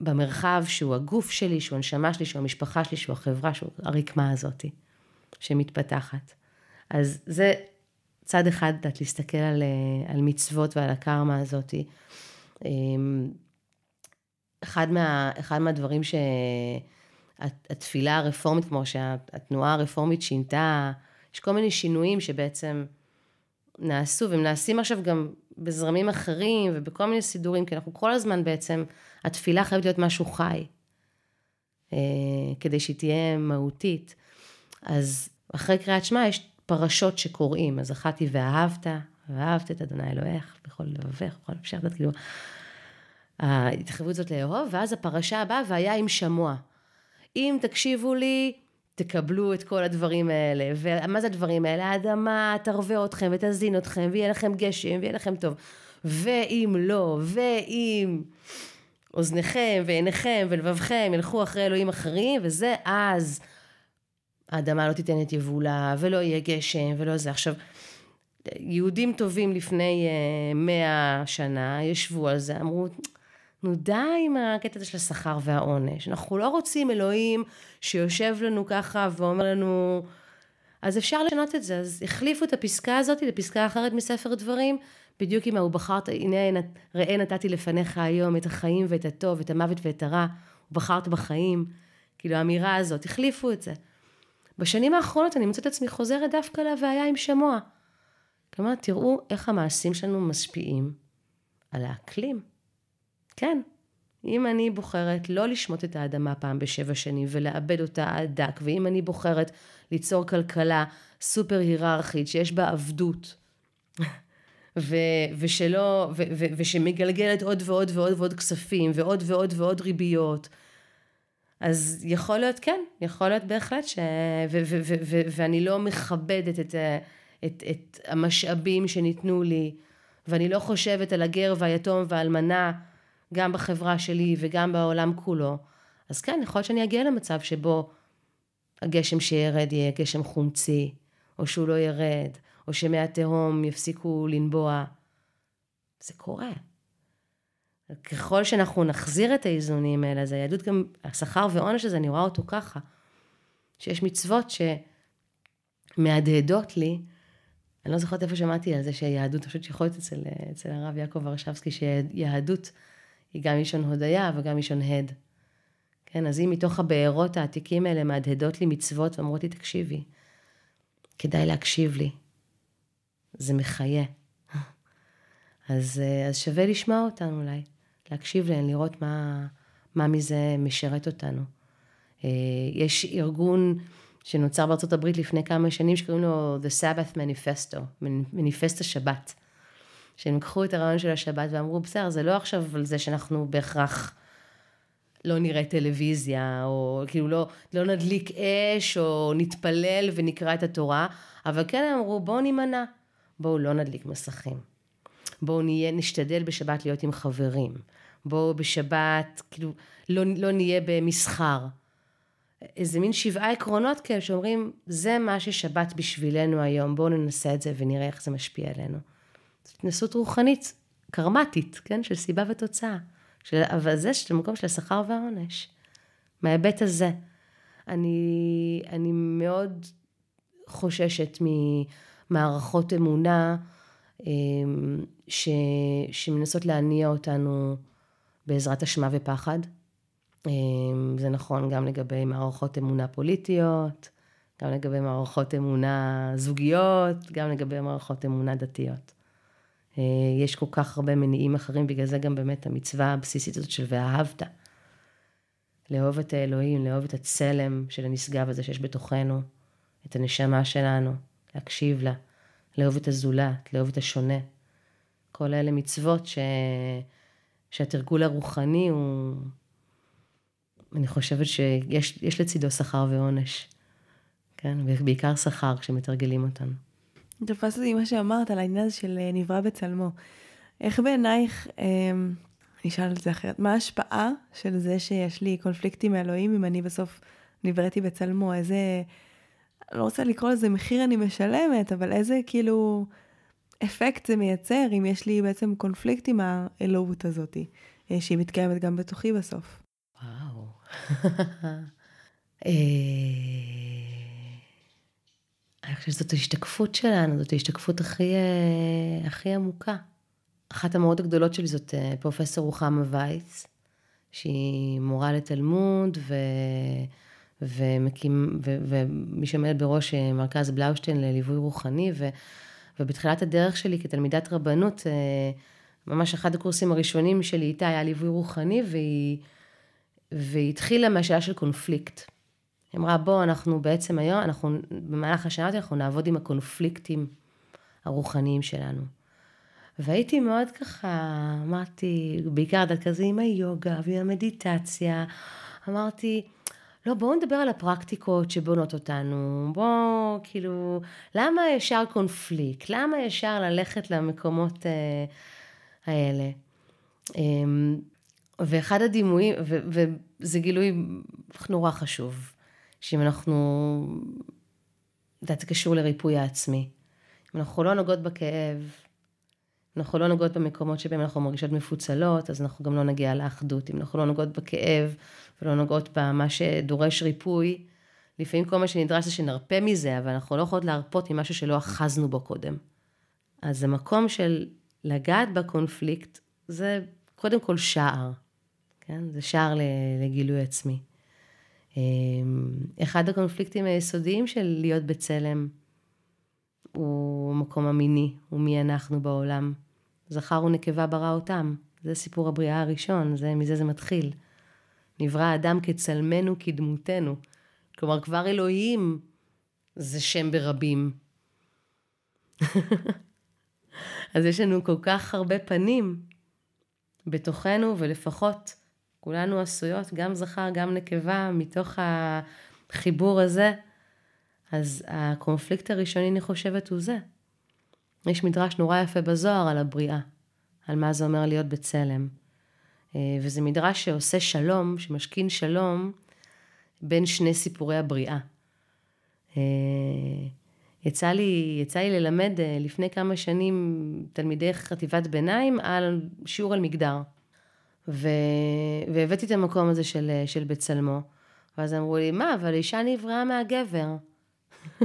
במרחב שהוא הגוף שלי, שהוא הנשמה שלי, שהוא המשפחה שלי, שהוא החברה, שהוא הרקמה הזאתי שמתפתחת. אז זה צד אחד, את להסתכל על, על מצוות ועל הקרמה הזאתי. אמ, אחד, מה, אחד מהדברים שהתפילה הרפורמית, כמו שהתנועה הרפורמית שינתה, יש כל מיני שינויים שבעצם נעשו, והם נעשים עכשיו גם בזרמים אחרים ובכל מיני סידורים, כי אנחנו כל הזמן בעצם, התפילה חייבת להיות משהו חי, אה, כדי שהיא תהיה מהותית. אז אחרי קריאת שמע יש פרשות שקוראים, אז אחת היא ואהבת, ואהבת את אדוני אלוהיך בכל לבבך, בכל נפשך, כאילו, ההתחייבות הזאת לאהוב, ואז הפרשה הבאה, והיה עם שמוע. אם תקשיבו לי, תקבלו את כל הדברים האלה. ומה זה הדברים האלה? האדמה תרווה אתכם ותזין אתכם, ויהיה לכם גשם, ויהיה לכם טוב. ואם לא, ואם אוזניכם ועיניכם ולבבכם ילכו אחרי אלוהים אחרים, וזה אז האדמה לא תיתן את יבולה, ולא יהיה גשם, ולא זה. עכשיו, יהודים טובים לפני אה, מאה שנה ישבו על זה, אמרו, נו די עם הקטע הזה של השכר והעונש. אנחנו לא רוצים אלוהים שיושב לנו ככה ואומר לנו... אז אפשר לשנות את זה. אז החליפו את הפסקה הזאת לפסקה אחרת מספר דברים, בדיוק עם ההוא בחרת, הנה ראה נתתי לפניך היום את החיים ואת הטוב, את המוות ואת הרע, ובחרת בחיים. כאילו האמירה הזאת, החליפו את זה. בשנים האחרונות אני מוצאת עצמי חוזרת דווקא להוויה עם שמוע. כלומר, תראו איך המעשים שלנו משפיעים על האקלים. כן, אם אני בוחרת לא לשמוט את האדמה פעם בשבע שנים ולאבד אותה עד דק, ואם אני בוחרת ליצור כלכלה סופר היררכית שיש בה עבדות, ו- ושלא, ו- ו- ושמגלגלת עוד ועוד ועוד ועוד כספים, ועוד ועוד ועוד ריביות, אז יכול להיות, כן, יכול להיות בהחלט ש... ו- ו- ו- ו- ואני לא מכבדת את, את, את המשאבים שניתנו לי, ואני לא חושבת על הגר והיתום והאלמנה, גם בחברה שלי וגם בעולם כולו, אז כן, יכול להיות שאני אגיע למצב שבו הגשם שירד יהיה גשם חומצי, או שהוא לא ירד, או שמי התהום יפסיקו לנבוע. זה קורה. ככל שאנחנו נחזיר את האיזונים האלה, אז היהדות גם, השכר ועונש הזה, אני רואה אותו ככה, שיש מצוות שמהדהדות לי, אני לא זוכרת איפה שמעתי על זה שהיהדות, אני חושבת שיכול להיות אצל, אצל הרב יעקב ורשבסקי, שיהדות היא גם אישון הודיה וגם אישון הד. כן, אז אם מתוך הבארות העתיקים האלה מהדהדות לי מצוות ואומרות לי, תקשיבי, כדאי להקשיב לי. זה מחיה. אז, אז שווה לשמוע אותן אולי, להקשיב להן, לראות מה, מה מזה משרת אותנו. אה, יש ארגון שנוצר בארצות הברית לפני כמה שנים שקוראים לו The Sabbath Manifesto, מניפסט השבת. שהם לקחו את הרעיון של השבת ואמרו, בסדר, זה לא עכשיו על זה שאנחנו בהכרח לא נראה טלוויזיה, או כאילו לא, לא נדליק אש, או נתפלל ונקרא את התורה, אבל כן אמרו, בואו נימנע, בואו לא נדליק מסכים. בואו נהיה, נשתדל בשבת להיות עם חברים. בואו בשבת, כאילו, לא, לא נהיה במסחר. איזה מין שבעה עקרונות כאלה שאומרים, זה מה ששבת בשבילנו היום, בואו ננסה את זה ונראה איך זה משפיע עלינו. זאת התנסות רוחנית, קרמטית, כן? של סיבה ותוצאה. של, אבל זה של המקום של השכר והעונש. מההיבט הזה. אני, אני מאוד חוששת ממערכות אמונה אמ, ש, שמנסות להניע אותנו בעזרת אשמה ופחד. אמ, זה נכון גם לגבי מערכות אמונה פוליטיות, גם לגבי מערכות אמונה זוגיות, גם לגבי מערכות אמונה דתיות. אה, יש כל כך הרבה מניעים אחרים, בגלל זה גם באמת המצווה הבסיסית הזאת של ואהבת. לאהוב את האלוהים, לאהוב את הצלם של הנשגב הזה שיש בתוכנו, את הנשמה שלנו, להקשיב לה, לאהוב את הזולת, לאהוב את השונה. כל אלה מצוות ש... שהתרגול הרוחני הוא... אני חושבת שיש לצידו שכר ועונש. כן, ובעיקר שכר כשמתרגלים אותן. תפס אותי מה שאמרת על העניין הזה של אה, נברא בצלמו. איך בעינייך, אה, אני אשאל את זה אחרת, מה ההשפעה של זה שיש לי קונפליקטים מאלוהים אם אני בסוף נבראתי בצלמו? איזה, לא רוצה לקרוא לזה מחיר אני משלמת, אבל איזה כאילו אפקט זה מייצר אם יש לי בעצם קונפליקט עם האלוהות הזאתי, אה, שהיא מתקיימת גם בתוכי בסוף. וואו. אני חושבת שזאת ההשתקפות שלנו, זאת ההשתקפות הכי, אה, הכי עמוקה. אחת המורות הגדולות שלי זאת אה, פרופסור רוחמה וייס, שהיא מורה לתלמוד ו... ומקים, ו... ומי שעומדת בראש אה, מרכז בלאושטיין לליווי רוחני, ו... ובתחילת הדרך שלי כתלמידת רבנות, ממש אחד הקורסים הראשונים שלי איתה היה ליווי רוחני, והיא, והיא התחילה מהשאלה של קונפליקט. היא אמרה, בוא, אנחנו בעצם היום, אנחנו, במהלך השנה הזאת אנחנו נעבוד עם הקונפליקטים הרוחניים שלנו. והייתי מאוד ככה, אמרתי, בעיקר את כזה עם היוגה ועם המדיטציה, אמרתי, לא, בואו נדבר על הפרקטיקות שבונות אותנו, בואו, כאילו, למה ישר קונפליקט? למה ישר ללכת למקומות אה, האלה? אה, ואחד הדימויים, וזה גילוי נורא חשוב, שאם אנחנו, זה קשור לריפוי העצמי. אם אנחנו לא נוגעות בכאב, אנחנו לא נוגעות במקומות שבהם אנחנו מרגישות מפוצלות, אז אנחנו גם לא נגיע לאחדות. אם אנחנו לא נוגעות בכאב ולא נוגעות במה שדורש ריפוי, לפעמים כל מה שנדרש זה שנרפה מזה, אבל אנחנו לא יכולות להרפות ממשהו שלא אחזנו בו קודם. אז המקום של לגעת בקונפליקט, זה קודם כל שער, כן? זה שער לגילוי עצמי. אמ, אחד הקונפליקטים היסודיים של להיות בצלם הוא המקום המיני, הוא מי אנחנו בעולם. זכר ונקבה ברא אותם, זה סיפור הבריאה הראשון, זה, מזה זה מתחיל. נברא האדם כצלמנו כדמותנו. כלומר, כבר אלוהים זה שם ברבים. אז יש לנו כל כך הרבה פנים בתוכנו, ולפחות כולנו עשויות, גם זכר, גם נקבה, מתוך החיבור הזה. אז הקונפליקט הראשוני, אני חושבת, הוא זה. יש מדרש נורא יפה בזוהר על הבריאה, על מה זה אומר להיות בצלם. אה, וזה מדרש שעושה שלום, שמשכין שלום בין שני סיפורי הבריאה. אה, יצא לי, יצא לי ללמד אה, לפני כמה שנים תלמידי חטיבת ביניים על שיעור על מגדר. ו... והבאתי את המקום הזה של, של בצלמו. ואז אמרו לי, מה, אבל אישה נבראה מהגבר.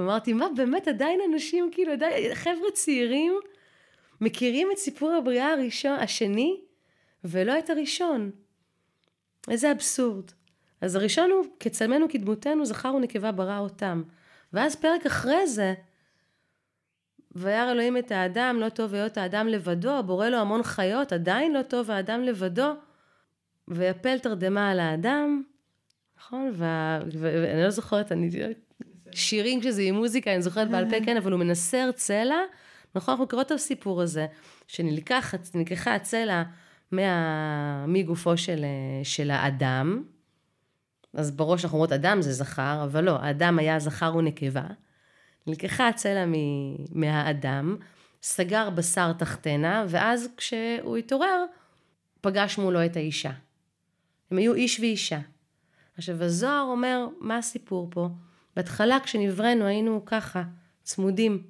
אמרתי, מה, באמת עדיין אנשים, כאילו, עדיין, חבר'ה צעירים מכירים את סיפור הבריאה הראשון, השני, ולא את הראשון. איזה אבסורד. אז הראשון הוא, כצלמנו כדמותנו, זכר ונקבה ברא אותם. ואז פרק אחרי זה, וירא אלוהים את האדם, לא טוב היות האדם לבדו, בורא לו המון חיות, עדיין לא טוב האדם לבדו, ויפל תרדמה על האדם, נכון? ואני לא זוכרת, אני... שירים כשזה עם מוזיקה, אני זוכרת בעל פה, כן, אבל הוא מנסר צלע, נכון? אנחנו קוראות את הסיפור הזה, שנלקחה הצלע מה... מגופו של, של האדם, אז בראש אנחנו אומרות אדם זה זכר, אבל לא, האדם היה זכר ונקבה. נלקחה הצלע מהאדם, סגר בשר תחתנה, ואז כשהוא התעורר, פגש מולו את האישה. הם היו איש ואישה. עכשיו, הזוהר אומר, מה הסיפור פה? בהתחלה כשנבראנו היינו ככה, צמודים,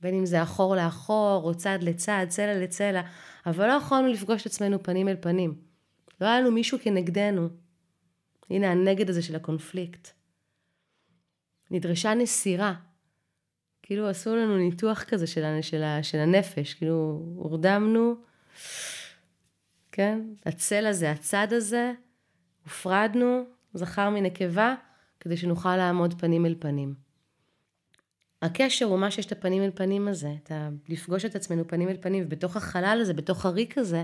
בין אם זה אחור לאחור, או צד לצד, צלע לצלע, אבל לא יכולנו לפגוש את עצמנו פנים אל פנים. לא היה לנו מישהו כנגדנו. הנה הנגד הזה של הקונפליקט. נדרשה נסירה, כאילו עשו לנו ניתוח כזה של, של, של הנפש, כאילו הורדמנו, כן? הצל הזה, הצד הזה, הופרדנו, זכר מנקבה, כדי שנוכל לעמוד פנים אל פנים. הקשר הוא מה שיש את הפנים אל פנים הזה, את ה... לפגוש את עצמנו פנים אל פנים, ובתוך החלל הזה, בתוך הריק הזה,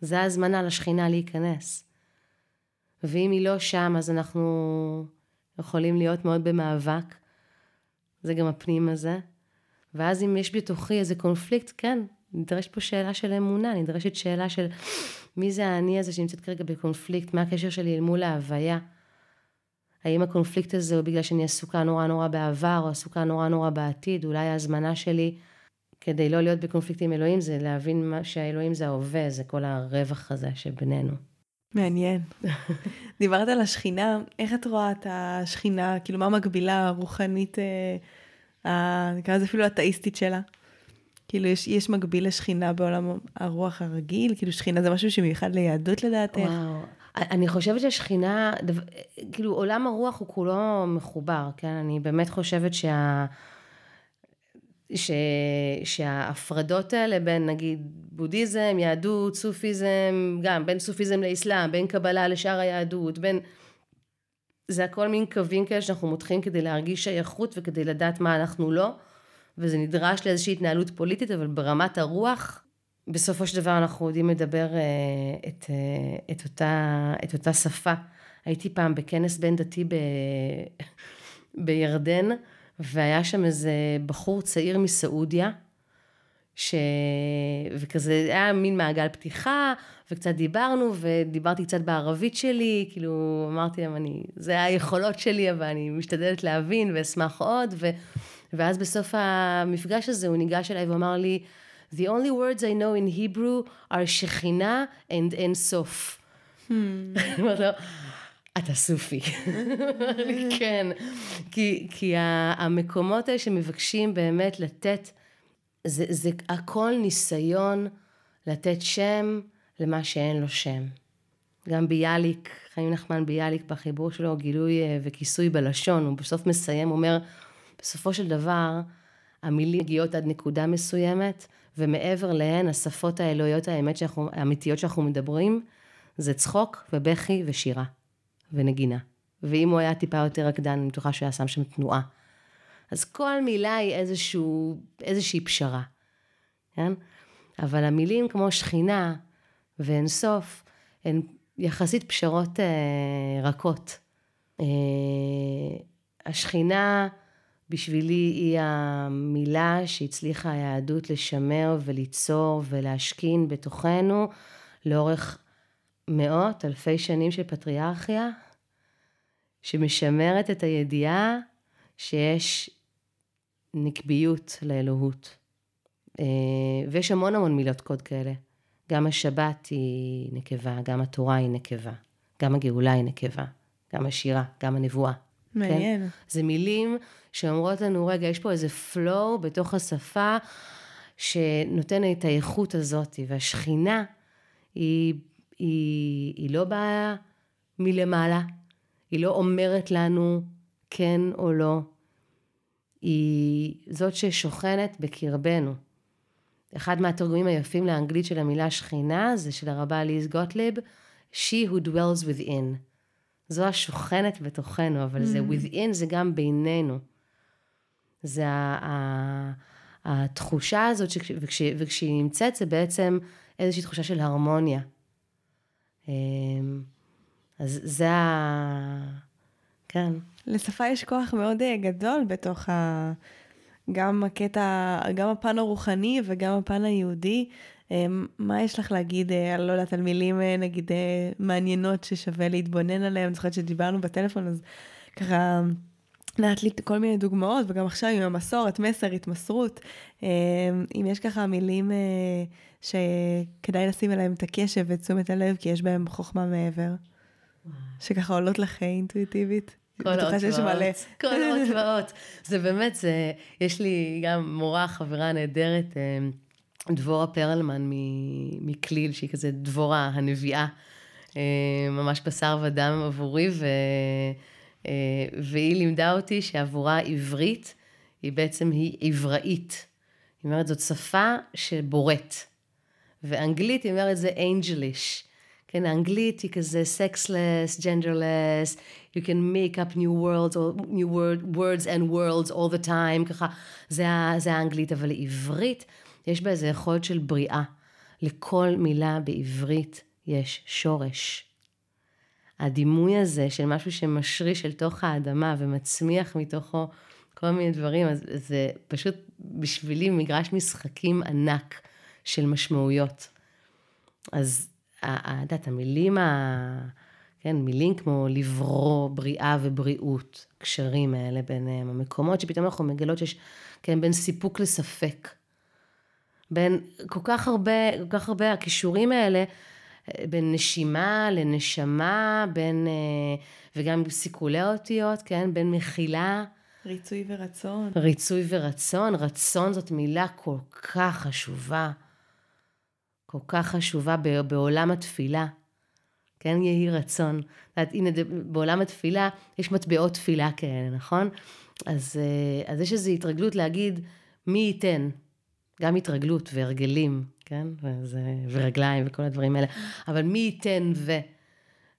זה הזמנה לשכינה להיכנס. ואם היא לא שם, אז אנחנו יכולים להיות מאוד במאבק, זה גם הפנים הזה. ואז אם יש בתוכי איזה קונפליקט, כן, נדרשת פה שאלה של אמונה, נדרשת שאלה של מי זה האני הזה שנמצאת כרגע בקונפליקט, מה הקשר שלי אל מול ההוויה. האם הקונפליקט הזה הוא בגלל שאני עסוקה נורא נורא בעבר, או עסוקה נורא נורא בעתיד, אולי ההזמנה שלי כדי לא להיות בקונפליקט עם אלוהים, זה להבין שהאלוהים זה ההווה, זה כל הרווח הזה שבינינו. מעניין. דיברת על השכינה, איך את רואה את השכינה, כאילו מה המקבילה הרוחנית, אה, נקרא לזה אפילו אתאיסטית שלה? כאילו יש, יש מקביל לשכינה בעולם הרוח הרגיל? כאילו שכינה זה משהו שמיוחד ליהדות לדעתך? וואו. אני חושבת ששכינה, כאילו עולם הרוח הוא כולו מחובר, כן? אני באמת חושבת שה... ש... שההפרדות האלה בין נגיד בודהיזם, יהדות, סופיזם, גם בין סופיזם לאסלאם, בין קבלה לשאר היהדות, בין... זה הכל מין קווים כאלה שאנחנו מותחים כדי להרגיש שייכות וכדי לדעת מה אנחנו לא, וזה נדרש לאיזושהי התנהלות פוליטית, אבל ברמת הרוח, בסופו של דבר אנחנו יודעים לדבר uh, את, uh, את, אותה, את אותה שפה. הייתי פעם בכנס בין דתי ב... בירדן, והיה שם איזה בחור צעיר מסעודיה, ש... וכזה היה מין מעגל פתיחה, וקצת דיברנו, ודיברתי קצת בערבית שלי, כאילו אמרתי להם, אני, זה היכולות שלי, אבל אני משתדלת להבין ואשמח עוד, ו... ואז בסוף המפגש הזה הוא ניגש אליי ואמר לי, The only words I know in Hebrew are שכינה and אין סוף. Hmm. אמרתי לו, אתה סופי. כן, כי, כי המקומות האלה שמבקשים באמת לתת, זה, זה הכל ניסיון לתת שם למה שאין לו שם. גם ביאליק, חיים נחמן ביאליק בחיבור שלו, גילוי אה, וכיסוי בלשון, הוא בסוף מסיים, אומר, בסופו של דבר, המילים מגיעות עד נקודה מסוימת, ומעבר להן, השפות האלוהיות האמת שאנחנו, האמיתיות שאנחנו מדברים, זה צחוק ובכי ושירה. ונגינה. ואם הוא היה טיפה יותר רקדן, אני בטוחה שהוא היה שם שם תנועה. אז כל מילה היא איזשהו, איזושהי פשרה, כן? אבל המילים כמו שכינה ואין סוף, הן יחסית פשרות אה, רכות. אה, השכינה בשבילי היא המילה שהצליחה היהדות לשמר וליצור ולהשכין בתוכנו לאורך מאות, אלפי שנים של פטריארכיה, שמשמרת את הידיעה שיש נקביות לאלוהות. אה, ויש המון המון מילות קוד כאלה. גם השבת היא נקבה, גם התורה היא נקבה, גם הגאולה היא נקבה, גם השירה, גם הנבואה. מעניין. כן? זה מילים שאומרות לנו, רגע, יש פה איזה flow בתוך השפה שנותן את האיכות הזאת, והשכינה היא היא, היא לא באה מלמעלה, היא לא אומרת לנו כן או לא, היא זאת ששוכנת בקרבנו. אחד מהתרגומים היפים לאנגלית של המילה שכינה זה של הרבה ליז גוטליב, She who dwells within. זו השוכנת בתוכנו, אבל mm. זה within זה גם בינינו. זה ה, ה, התחושה הזאת, שכש, וכשהיא נמצאת זה בעצם איזושהי תחושה של הרמוניה. אמ, אז זה ה... כן. לשפה יש כוח מאוד אה, גדול בתוך ה... גם הקטע, גם הפן הרוחני וגם הפן היהודי. אמ, מה יש לך להגיד, אה, אני לא יודעת, על מילים אה, נגיד מעניינות ששווה להתבונן עליהן? אני זוכרת שדיברנו בטלפון, אז ככה נתת לי כל מיני דוגמאות, וגם עכשיו עם המסורת, מסר, התמסרות. אמ, אם יש ככה מילים שכדאי לשים עליהם את הקשב ואת תשומת הלב, כי יש בהם חוכמה מעבר. שככה עולות לך אינטואיטיבית. כל ועוד, כל ועוד. זה באמת, זה, יש לי גם מורה, חברה נהדרת, אה, דבורה פרלמן מכליל, שהיא כזה דבורה, הנביאה, אה, ממש בשר ודם עבורי, ו, אה, והיא לימדה אותי שעבורה עברית, היא בעצם, היא עבראית. היא אומרת, זאת שפה שבורט. ואנגלית, היא אומרת, זה אנג'ליש. כן, האנגלית היא כזה sexless, genderless, you can make up new words, or new word, words and worlds all the time, ככה, זה, זה האנגלית, אבל לעברית יש בה איזה יכולת של בריאה. לכל מילה בעברית יש שורש. הדימוי הזה של משהו שמשריש אל תוך האדמה ומצמיח מתוכו כל מיני דברים, אז זה פשוט בשבילי מגרש משחקים ענק של משמעויות. אז את יודעת, המילים, ה... כן, מילים כמו לברוא, בריאה ובריאות, קשרים האלה ביניהם, המקומות שפתאום אנחנו מגלות שיש, כן, בין סיפוק לספק. בין כל כך הרבה, כל כך הרבה הכישורים האלה, בין נשימה לנשמה, בין, אה, וגם סיכולי האותיות, כן, בין מחילה. ריצוי ורצון. ריצוי ורצון, רצון זאת מילה כל כך חשובה, כל כך חשובה בעולם התפילה. כן, יהי רצון. את הנה, בעולם התפילה יש מטבעות תפילה כאלה, נכון? אז, אה, אז יש איזו התרגלות להגיד, מי ייתן? גם התרגלות והרגלים, כן? וזה, ורגליים וכל הדברים האלה. אבל מי ייתן ו...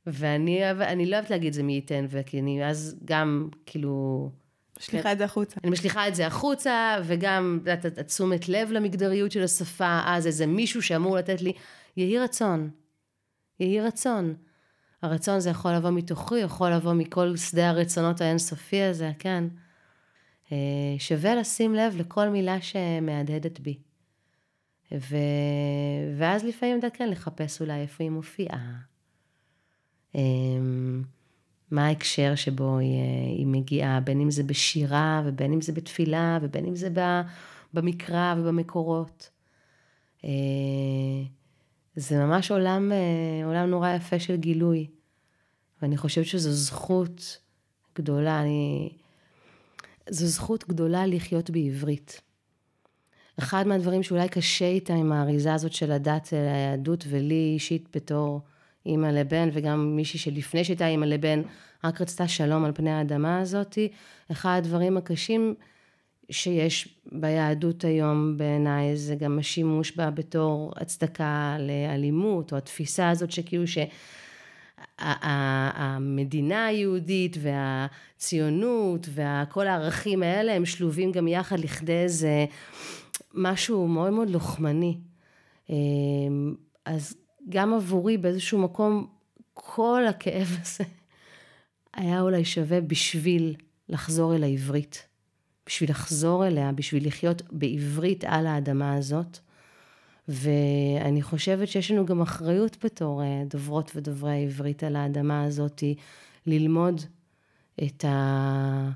ואני לא אוהבת להגיד זה מי ייתן ו... כי אני אז גם, כאילו... משליכה את זה החוצה. אני משליכה את זה החוצה, וגם, את יודעת, תשומת לב למגדריות של השפה, אז איזה מישהו שאמור לתת לי, יהי רצון. יהי רצון. הרצון זה יכול לבוא מתוכי, יכול לבוא מכל שדה הרצונות האינסופי הזה, כן. אה, שווה לשים לב לכל מילה שמהדהדת בי. ו... ואז לפעמים, אתה כן, לחפש אולי איפה היא מופיעה. מה ההקשר שבו היא, היא מגיעה, בין אם זה בשירה, ובין אם זה בתפילה, ובין אם זה במקרא ובמקורות. אה, זה ממש עולם, אה, עולם נורא יפה של גילוי. ואני חושבת שזו זכות גדולה, אני... זו זכות גדולה לחיות בעברית. אחד מהדברים שאולי קשה איתה עם האריזה הזאת של הדת היהדות, ולי אישית בתור אימא לבן, וגם מישהי שלפני שהייתה אימא לבן, רק רצתה שלום על פני האדמה הזאתי, אחד הדברים הקשים שיש ביהדות היום בעיניי זה גם השימוש בה בתור הצדקה לאלימות, או התפיסה הזאת שכאילו ש... המדינה היהודית והציונות וכל הערכים האלה הם שלובים גם יחד לכדי איזה משהו מאוד מאוד לוחמני. אמ, אז גם עבורי באיזשהו מקום כל הכאב הזה היה אולי שווה בשביל לחזור אל העברית. בשביל לחזור אליה, בשביל לחיות בעברית על האדמה הזאת. ואני חושבת שיש לנו גם אחריות בתור אה, דוברות ודוברי העברית על האדמה הזאת, ללמוד את, ה...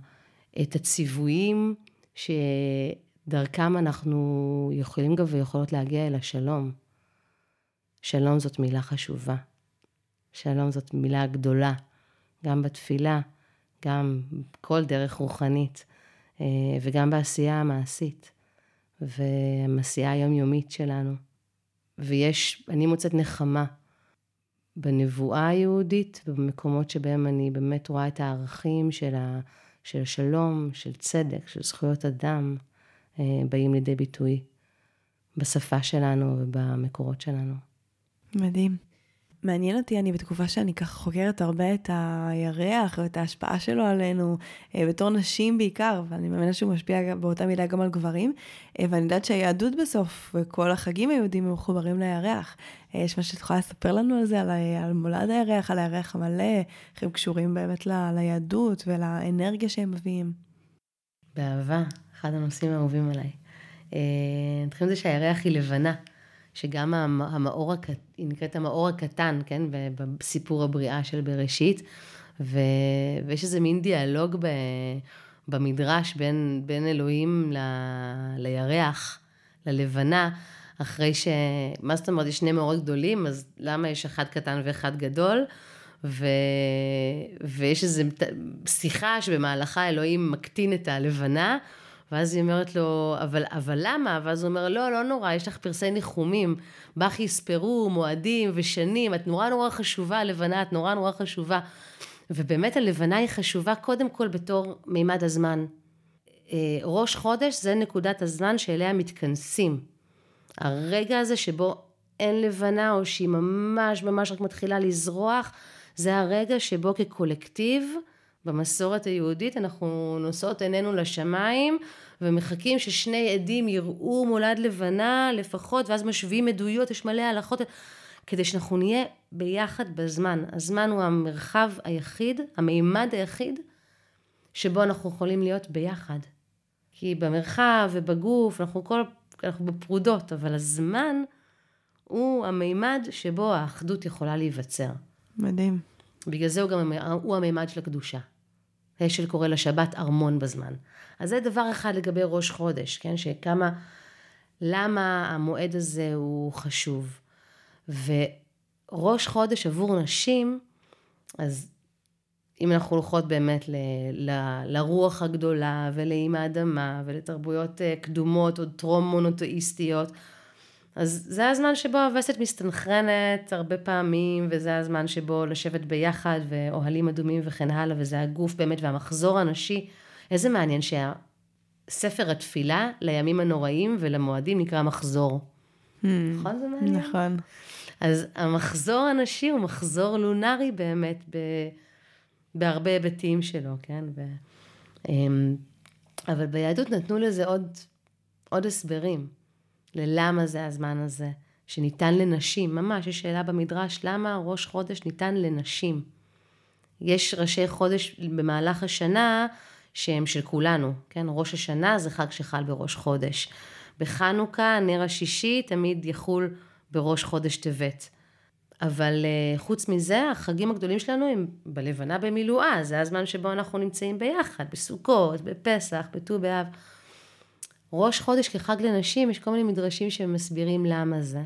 את הציוויים שדרכם אנחנו יכולים גם ויכולות להגיע אל השלום. שלום זאת מילה חשובה. שלום זאת מילה גדולה, גם בתפילה, גם כל דרך רוחנית, אה, וגם בעשייה המעשית. והמסיעה היומיומית שלנו. ויש, אני מוצאת נחמה בנבואה היהודית ובמקומות שבהם אני באמת רואה את הערכים של, ה, של השלום, של צדק, של זכויות אדם, אה, באים לידי ביטוי בשפה שלנו ובמקורות שלנו. מדהים. מעניין אותי, אני בתקופה שאני ככה חוקרת הרבה את הירח ואת ההשפעה שלו עלינו, אה, בתור נשים בעיקר, ואני מאמינה שהוא משפיע באותה מידה גם על גברים, אה, ואני יודעת שהיהדות בסוף, וכל החגים היהודים הם מחוברים לירח. אה, יש מה שאת יכולה לספר לנו על זה, על, על מולד הירח, על הירח המלא, איך הם קשורים באמת ל, ליהדות ולאנרגיה שהם מביאים. באהבה, אחד הנושאים האהובים עליי. נתחיל מזה שהירח היא לבנה. שגם המאור, היא נקראת המאור הקטן, כן, בסיפור הבריאה של בראשית, ו, ויש איזה מין דיאלוג ב, במדרש בין, בין אלוהים ל, לירח, ללבנה, אחרי ש... מה זאת אומרת, יש שני מאורות גדולים, אז למה יש אחד קטן ואחד גדול? ו... ויש איזו שיחה שבמהלכה אלוהים מקטין את הלבנה, ואז היא אומרת לו, אבל, אבל למה? ואז הוא אומר, לא, לא נורא, יש לך פרסי ניחומים, בך יספרו מועדים ושנים, את נורא נורא חשובה, הלבנה, את נורא נורא חשובה. ובאמת הלבנה היא חשובה קודם כל בתור מימד הזמן. אה, ראש חודש זה נקודת הזמן שאליה מתכנסים. הרגע הזה שבו אין לבנה או שהיא ממש ממש רק מתחילה לזרוח, זה הרגע שבו כקולקטיב במסורת היהודית אנחנו נושאות עינינו לשמיים ומחכים ששני עדים יראו מולד לבנה לפחות ואז משווים עדויות, יש מלא הלכות כדי שאנחנו נהיה ביחד בזמן. הזמן הוא המרחב היחיד, המימד היחיד שבו אנחנו יכולים להיות ביחד. כי במרחב ובגוף אנחנו כל, אנחנו בפרודות, אבל הזמן הוא המימד שבו האחדות יכולה להיווצר. מדהים. בגלל זה הוא גם הוא המימד של הקדושה. השל קורא לשבת ארמון בזמן. אז זה דבר אחד לגבי ראש חודש, כן? שכמה, למה המועד הזה הוא חשוב. וראש חודש עבור נשים, אז אם אנחנו הולכות באמת ל, ל, לרוח הגדולה ולאם האדמה ולתרבויות אה, קדומות, עוד טרום מונותאיסטיות, אז זה הזמן שבו הווסת מסתנכרנת הרבה פעמים, וזה הזמן שבו לשבת ביחד, ואוהלים אדומים וכן הלאה, וזה הגוף באמת, והמחזור הנשי. איזה מעניין שהספר התפילה לימים הנוראים ולמועדים נקרא מחזור. Hmm, נכון זה מעניין? נכון. אז המחזור הנשי הוא מחזור לונארי באמת, ב, בהרבה היבטים שלו, כן? ו, אמ, אבל ביהדות נתנו לזה עוד, עוד הסברים. ללמה זה הזמן הזה, שניתן לנשים. ממש, יש שאלה במדרש, למה ראש חודש ניתן לנשים? יש ראשי חודש במהלך השנה שהם של כולנו, כן? ראש השנה זה חג שחל בראש חודש. בחנוכה, נר השישי תמיד יחול בראש חודש טבת. אבל uh, חוץ מזה, החגים הגדולים שלנו הם בלבנה במילואה, זה הזמן שבו אנחנו נמצאים ביחד, בסוכות, בפסח, בט"ו באב. ראש חודש כחג לנשים, יש כל מיני מדרשים שמסבירים למה זה.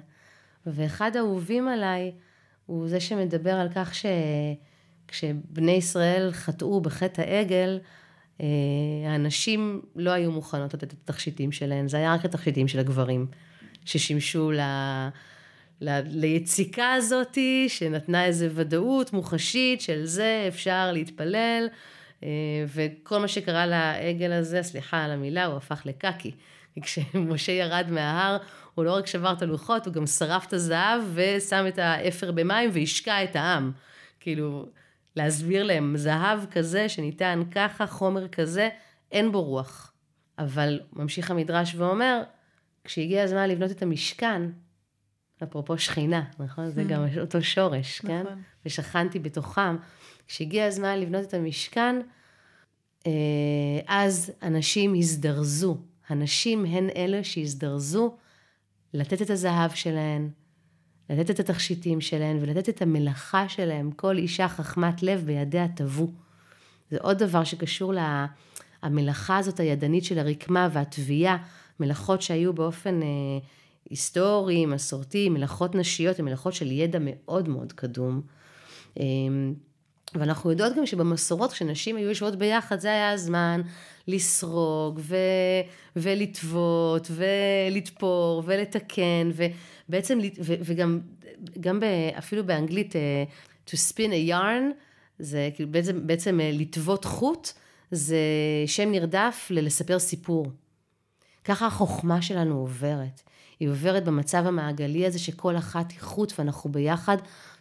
ואחד האהובים עליי הוא זה שמדבר על כך שכשבני ישראל חטאו בחטא העגל, אה, הנשים לא היו מוכנות לתת את התכשיטים שלהן, זה היה רק התכשיטים של הגברים, ששימשו ל... ל... ליציקה הזאתי, שנתנה איזו ודאות מוחשית של זה אפשר להתפלל. אה, וכל מה שקרה לעגל הזה, סליחה על המילה, הוא הפך לקקי. כשמשה ירד מההר, הוא לא רק שבר את הלוחות, הוא גם שרף את הזהב ושם את האפר במים והשקע את העם. כאילו, להסביר להם, זהב כזה שניתן ככה, חומר כזה, אין בו רוח. אבל ממשיך המדרש ואומר, כשהגיע הזמן לבנות את המשכן, אפרופו שכינה, נכון? זה גם mm. אותו שורש, כן? נכון. ושכנתי בתוכם. כשהגיע הזמן לבנות את המשכן, אה, אז אנשים הזדרזו. הנשים הן אלה שהזדרזו לתת את הזהב שלהן, לתת את התכשיטים שלהן ולתת את המלאכה שלהן. כל אישה חכמת לב בידיה תבוא. זה עוד דבר שקשור למלאכה הזאת הידנית של הרקמה והתביעה, מלאכות שהיו באופן אה, היסטורי, מסורתי, מלאכות נשיות, הן מלאכות של ידע מאוד מאוד קדום. אה, ואנחנו יודעות גם שבמסורות, כשנשים היו יושבות ביחד, זה היה הזמן לסרוג ו... ולטוות ולתפור ולתקן, ובעצם, ו... וגם גם ב... אפילו באנגלית, אה, to spin a yarn, זה כאילו בעצם, בעצם אה, לטוות חוט, זה שם נרדף ללספר סיפור. ככה החוכמה שלנו עוברת. היא עוברת במצב המעגלי הזה שכל אחת היא חוט ואנחנו ביחד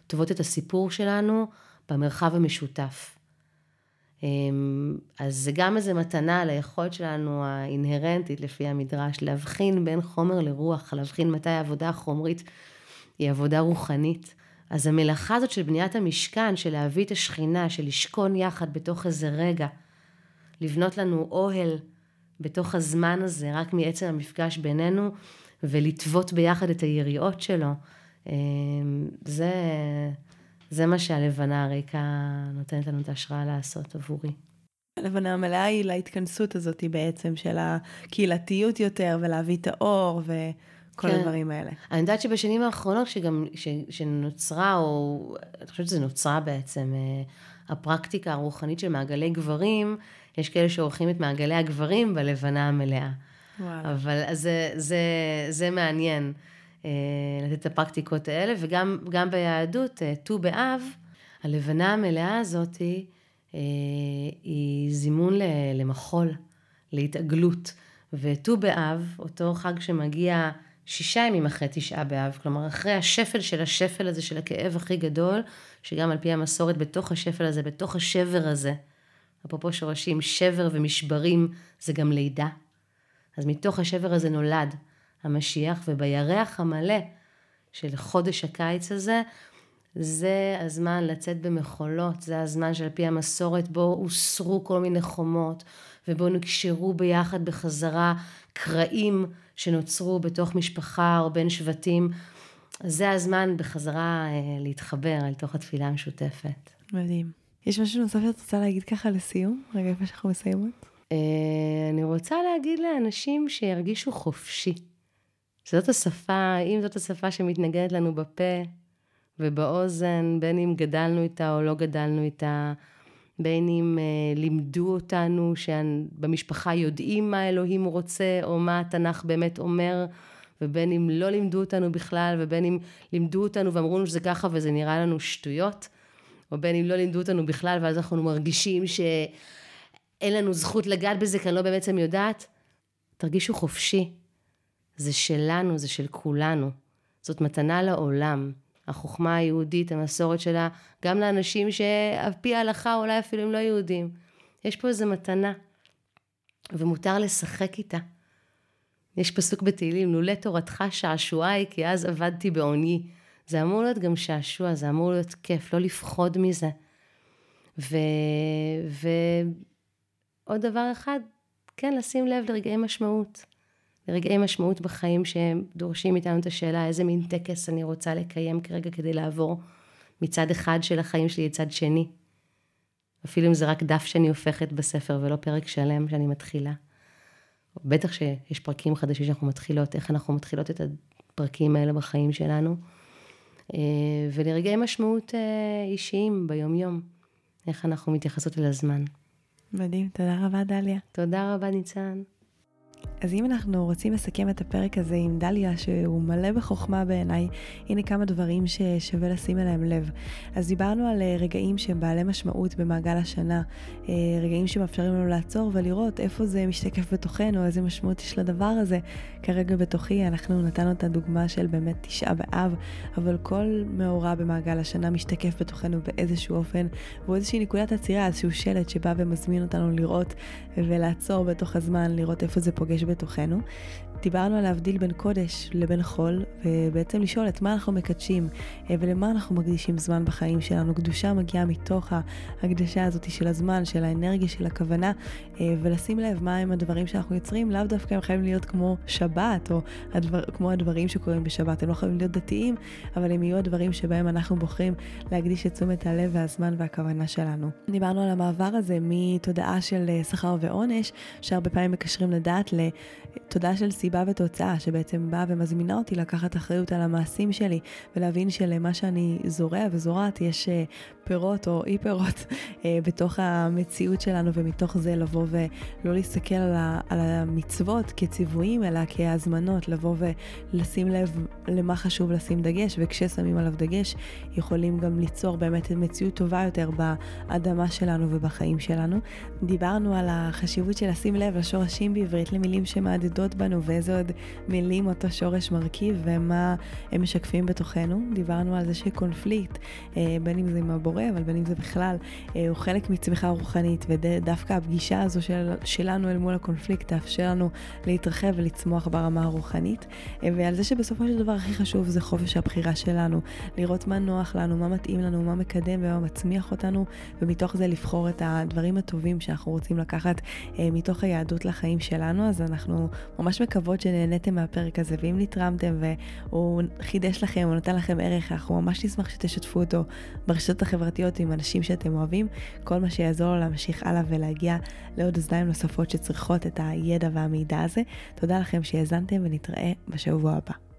טובות את הסיפור שלנו. במרחב המשותף. אמ, אז זה גם איזה מתנה ליכולת שלנו האינהרנטית לפי המדרש, להבחין בין חומר לרוח, להבחין מתי העבודה החומרית היא עבודה רוחנית. אז המלאכה הזאת של בניית המשכן, של להביא את השכינה, של לשכון יחד בתוך איזה רגע, לבנות לנו אוהל בתוך הזמן הזה, רק מעצם המפגש בינינו, ולטוות ביחד את היריעות שלו, אמ, זה... זה מה שהלבנה הריקה נותנת לנו את ההשראה לעשות עבורי. הלבנה המלאה היא להתכנסות הזאת בעצם, של הקהילתיות יותר, ולהביא את האור, וכל כן. הדברים האלה. אני יודעת שבשנים האחרונות, שגם, ש, שנוצרה, או אני חושבת שזה נוצרה בעצם, אה, הפרקטיקה הרוחנית של מעגלי גברים, יש כאלה שעורכים את מעגלי הגברים בלבנה המלאה. וואו. אבל זה, זה, זה מעניין. אה, לתת את הפרקטיקות האלה, וגם ביהדות, אה, ט"ו באב, הלבנה המלאה הזאת היא, אה, היא זימון למחול, להתעגלות. וט"ו באב, אותו חג שמגיע שישה ימים אחרי תשעה באב, כלומר אחרי השפל של השפל הזה, של הכאב הכי גדול, שגם על פי המסורת, בתוך השפל הזה, בתוך השבר הזה, אפרופו שורשים, שבר ומשברים זה גם לידה. אז מתוך השבר הזה נולד המשיח, ובירח המלא של חודש הקיץ הזה, זה הזמן לצאת במחולות, זה הזמן שעל פי המסורת בו הוסרו כל מיני חומות, ובואו נקשרו ביחד בחזרה קרעים שנוצרו בתוך משפחה או בין שבטים. זה הזמן בחזרה אה, להתחבר אל תוך התפילה המשותפת. מדהים. יש משהו נוסף שאת רוצה להגיד ככה לסיום? רגע, איפה שאנחנו מסיימות? אה, אני רוצה להגיד לאנשים שירגישו חופשי. שזאת השפה, אם זאת השפה שמתנגדת לנו בפה ובאוזן, בין אם גדלנו איתה או לא גדלנו איתה, בין אם אה, לימדו אותנו שבמשפחה יודעים מה אלוהים רוצה או מה התנ"ך באמת אומר, ובין אם לא לימדו אותנו בכלל, ובין אם לימדו אותנו ואמרו לנו שזה ככה וזה נראה לנו שטויות, או בין אם לא לימדו אותנו בכלל ואז אנחנו מרגישים שאין לנו זכות לגעת בזה כי אני לא בעצם יודעת, תרגישו חופשי. זה שלנו, זה של כולנו. זאת מתנה לעולם. החוכמה היהודית, המסורת שלה, גם לאנשים שעל פי ההלכה אולי אפילו הם לא יהודים. יש פה איזו מתנה, ומותר לשחק איתה. יש פסוק בתהילים, לולא תורתך שעשועי, כי אז עבדתי בעוני. זה אמור להיות גם שעשוע, זה אמור להיות כיף, לא לפחוד מזה. ו... ועוד דבר אחד, כן, לשים לב לרגעי משמעות. לרגעי משמעות בחיים שהם דורשים מאיתנו את השאלה איזה מין טקס אני רוצה לקיים כרגע כדי לעבור מצד אחד של החיים שלי לצד שני. אפילו אם זה רק דף שאני הופכת בספר ולא פרק שלם שאני מתחילה. בטח שיש פרקים חדשים שאנחנו מתחילות, איך אנחנו מתחילות את הפרקים האלה בחיים שלנו. אה, ולרגעי משמעות אה, אישיים ביומיום, איך אנחנו מתייחסות אל הזמן. מדהים, תודה רבה דליה. תודה רבה ניצן. אז אם אנחנו רוצים לסכם את הפרק הזה עם דליה, שהוא מלא בחוכמה בעיניי, הנה כמה דברים ששווה לשים אליהם לב. אז דיברנו על אה, רגעים שהם בעלי משמעות במעגל השנה, אה, רגעים שמאפשרים לנו לעצור ולראות איפה זה משתקף בתוכנו, איזה משמעות יש לדבר הזה. כרגע בתוכי אנחנו נתנו את הדוגמה של באמת תשעה באב, אבל כל מאורע במעגל השנה משתקף בתוכנו באיזשהו אופן, והוא איזושהי נקודת עצירה, איזשהו שלט שבא ומזמין אותנו לראות ולעצור בתוך הזמן, לראות איפה זה פוגש בתוכנו. דיברנו על להבדיל בין קודש לבין חול, ובעצם לשאול את מה אנחנו מקדשים אה, ולמה אנחנו מקדישים זמן בחיים שלנו. קדושה מגיעה מתוך ההקדשה הזאת של הזמן, של האנרגיה, של הכוונה, אה, ולשים לב מהם הדברים שאנחנו יוצרים, לאו דווקא הם חייבים להיות כמו שבת, או הדבר, כמו הדברים שקורים בשבת. הם לא חייבים להיות דתיים, אבל הם יהיו הדברים שבהם אנחנו בוחרים להקדיש את תשומת הלב והזמן והכוונה שלנו. דיברנו על המעבר הזה מתודעה של אה, שכר ועונש, שהרבה פעמים מקשרים לדעת לתודעה של סיבה. ותוצאה, שבעצם באה ומזמינה אותי לקחת אחריות על המעשים שלי, ולהבין שלמה שאני זורע וזורעת יש אה, פירות או אי פירות אה, בתוך המציאות שלנו, ומתוך זה לבוא ולא להסתכל על, על המצוות כציוויים, אלא כהזמנות, לבוא ולשים לב למה חשוב לשים דגש, וכששמים עליו דגש, יכולים גם ליצור באמת מציאות טובה יותר באדמה שלנו ובחיים שלנו. דיברנו על החשיבות של לשים לב לשורשים בעברית, למילים שמהדהדות בנו, ואיזה עוד מילים אותו שורש מרכיב, ומה הם משקפים בתוכנו. דיברנו על זה שקונפליקט, אה, בין אם זה עם הבורא, אבל בין אם זה בכלל, אה, הוא חלק מצמיחה רוחנית, ודווקא הפגישה הזו של, שלנו אל מול הקונפליקט תאפשר לנו להתרחב ולצמוח ברמה הרוחנית, אה, ועל זה שבסופו של דבר הכי חשוב זה חופש הבחירה שלנו, לראות מה נוח לנו, מה מתאים לנו, מה מקדם ומה מצמיח אותנו, ומתוך זה לבחור את הדברים הטובים שאנחנו רוצים לקחת מתוך היהדות לחיים שלנו, אז אנחנו ממש מקוות שנהניתם מהפרק הזה, ואם נתרמתם והוא חידש לכם או נתן לכם ערך, אנחנו ממש נשמח שתשתפו אותו ברשתות החברתיות. חברתיות עם אנשים שאתם אוהבים, כל מה שיעזור לו להמשיך הלאה ולהגיע לעוד אוזניים נוספות שצריכות את הידע והמידע הזה. תודה לכם שהאזנתם ונתראה בשבוע הבא.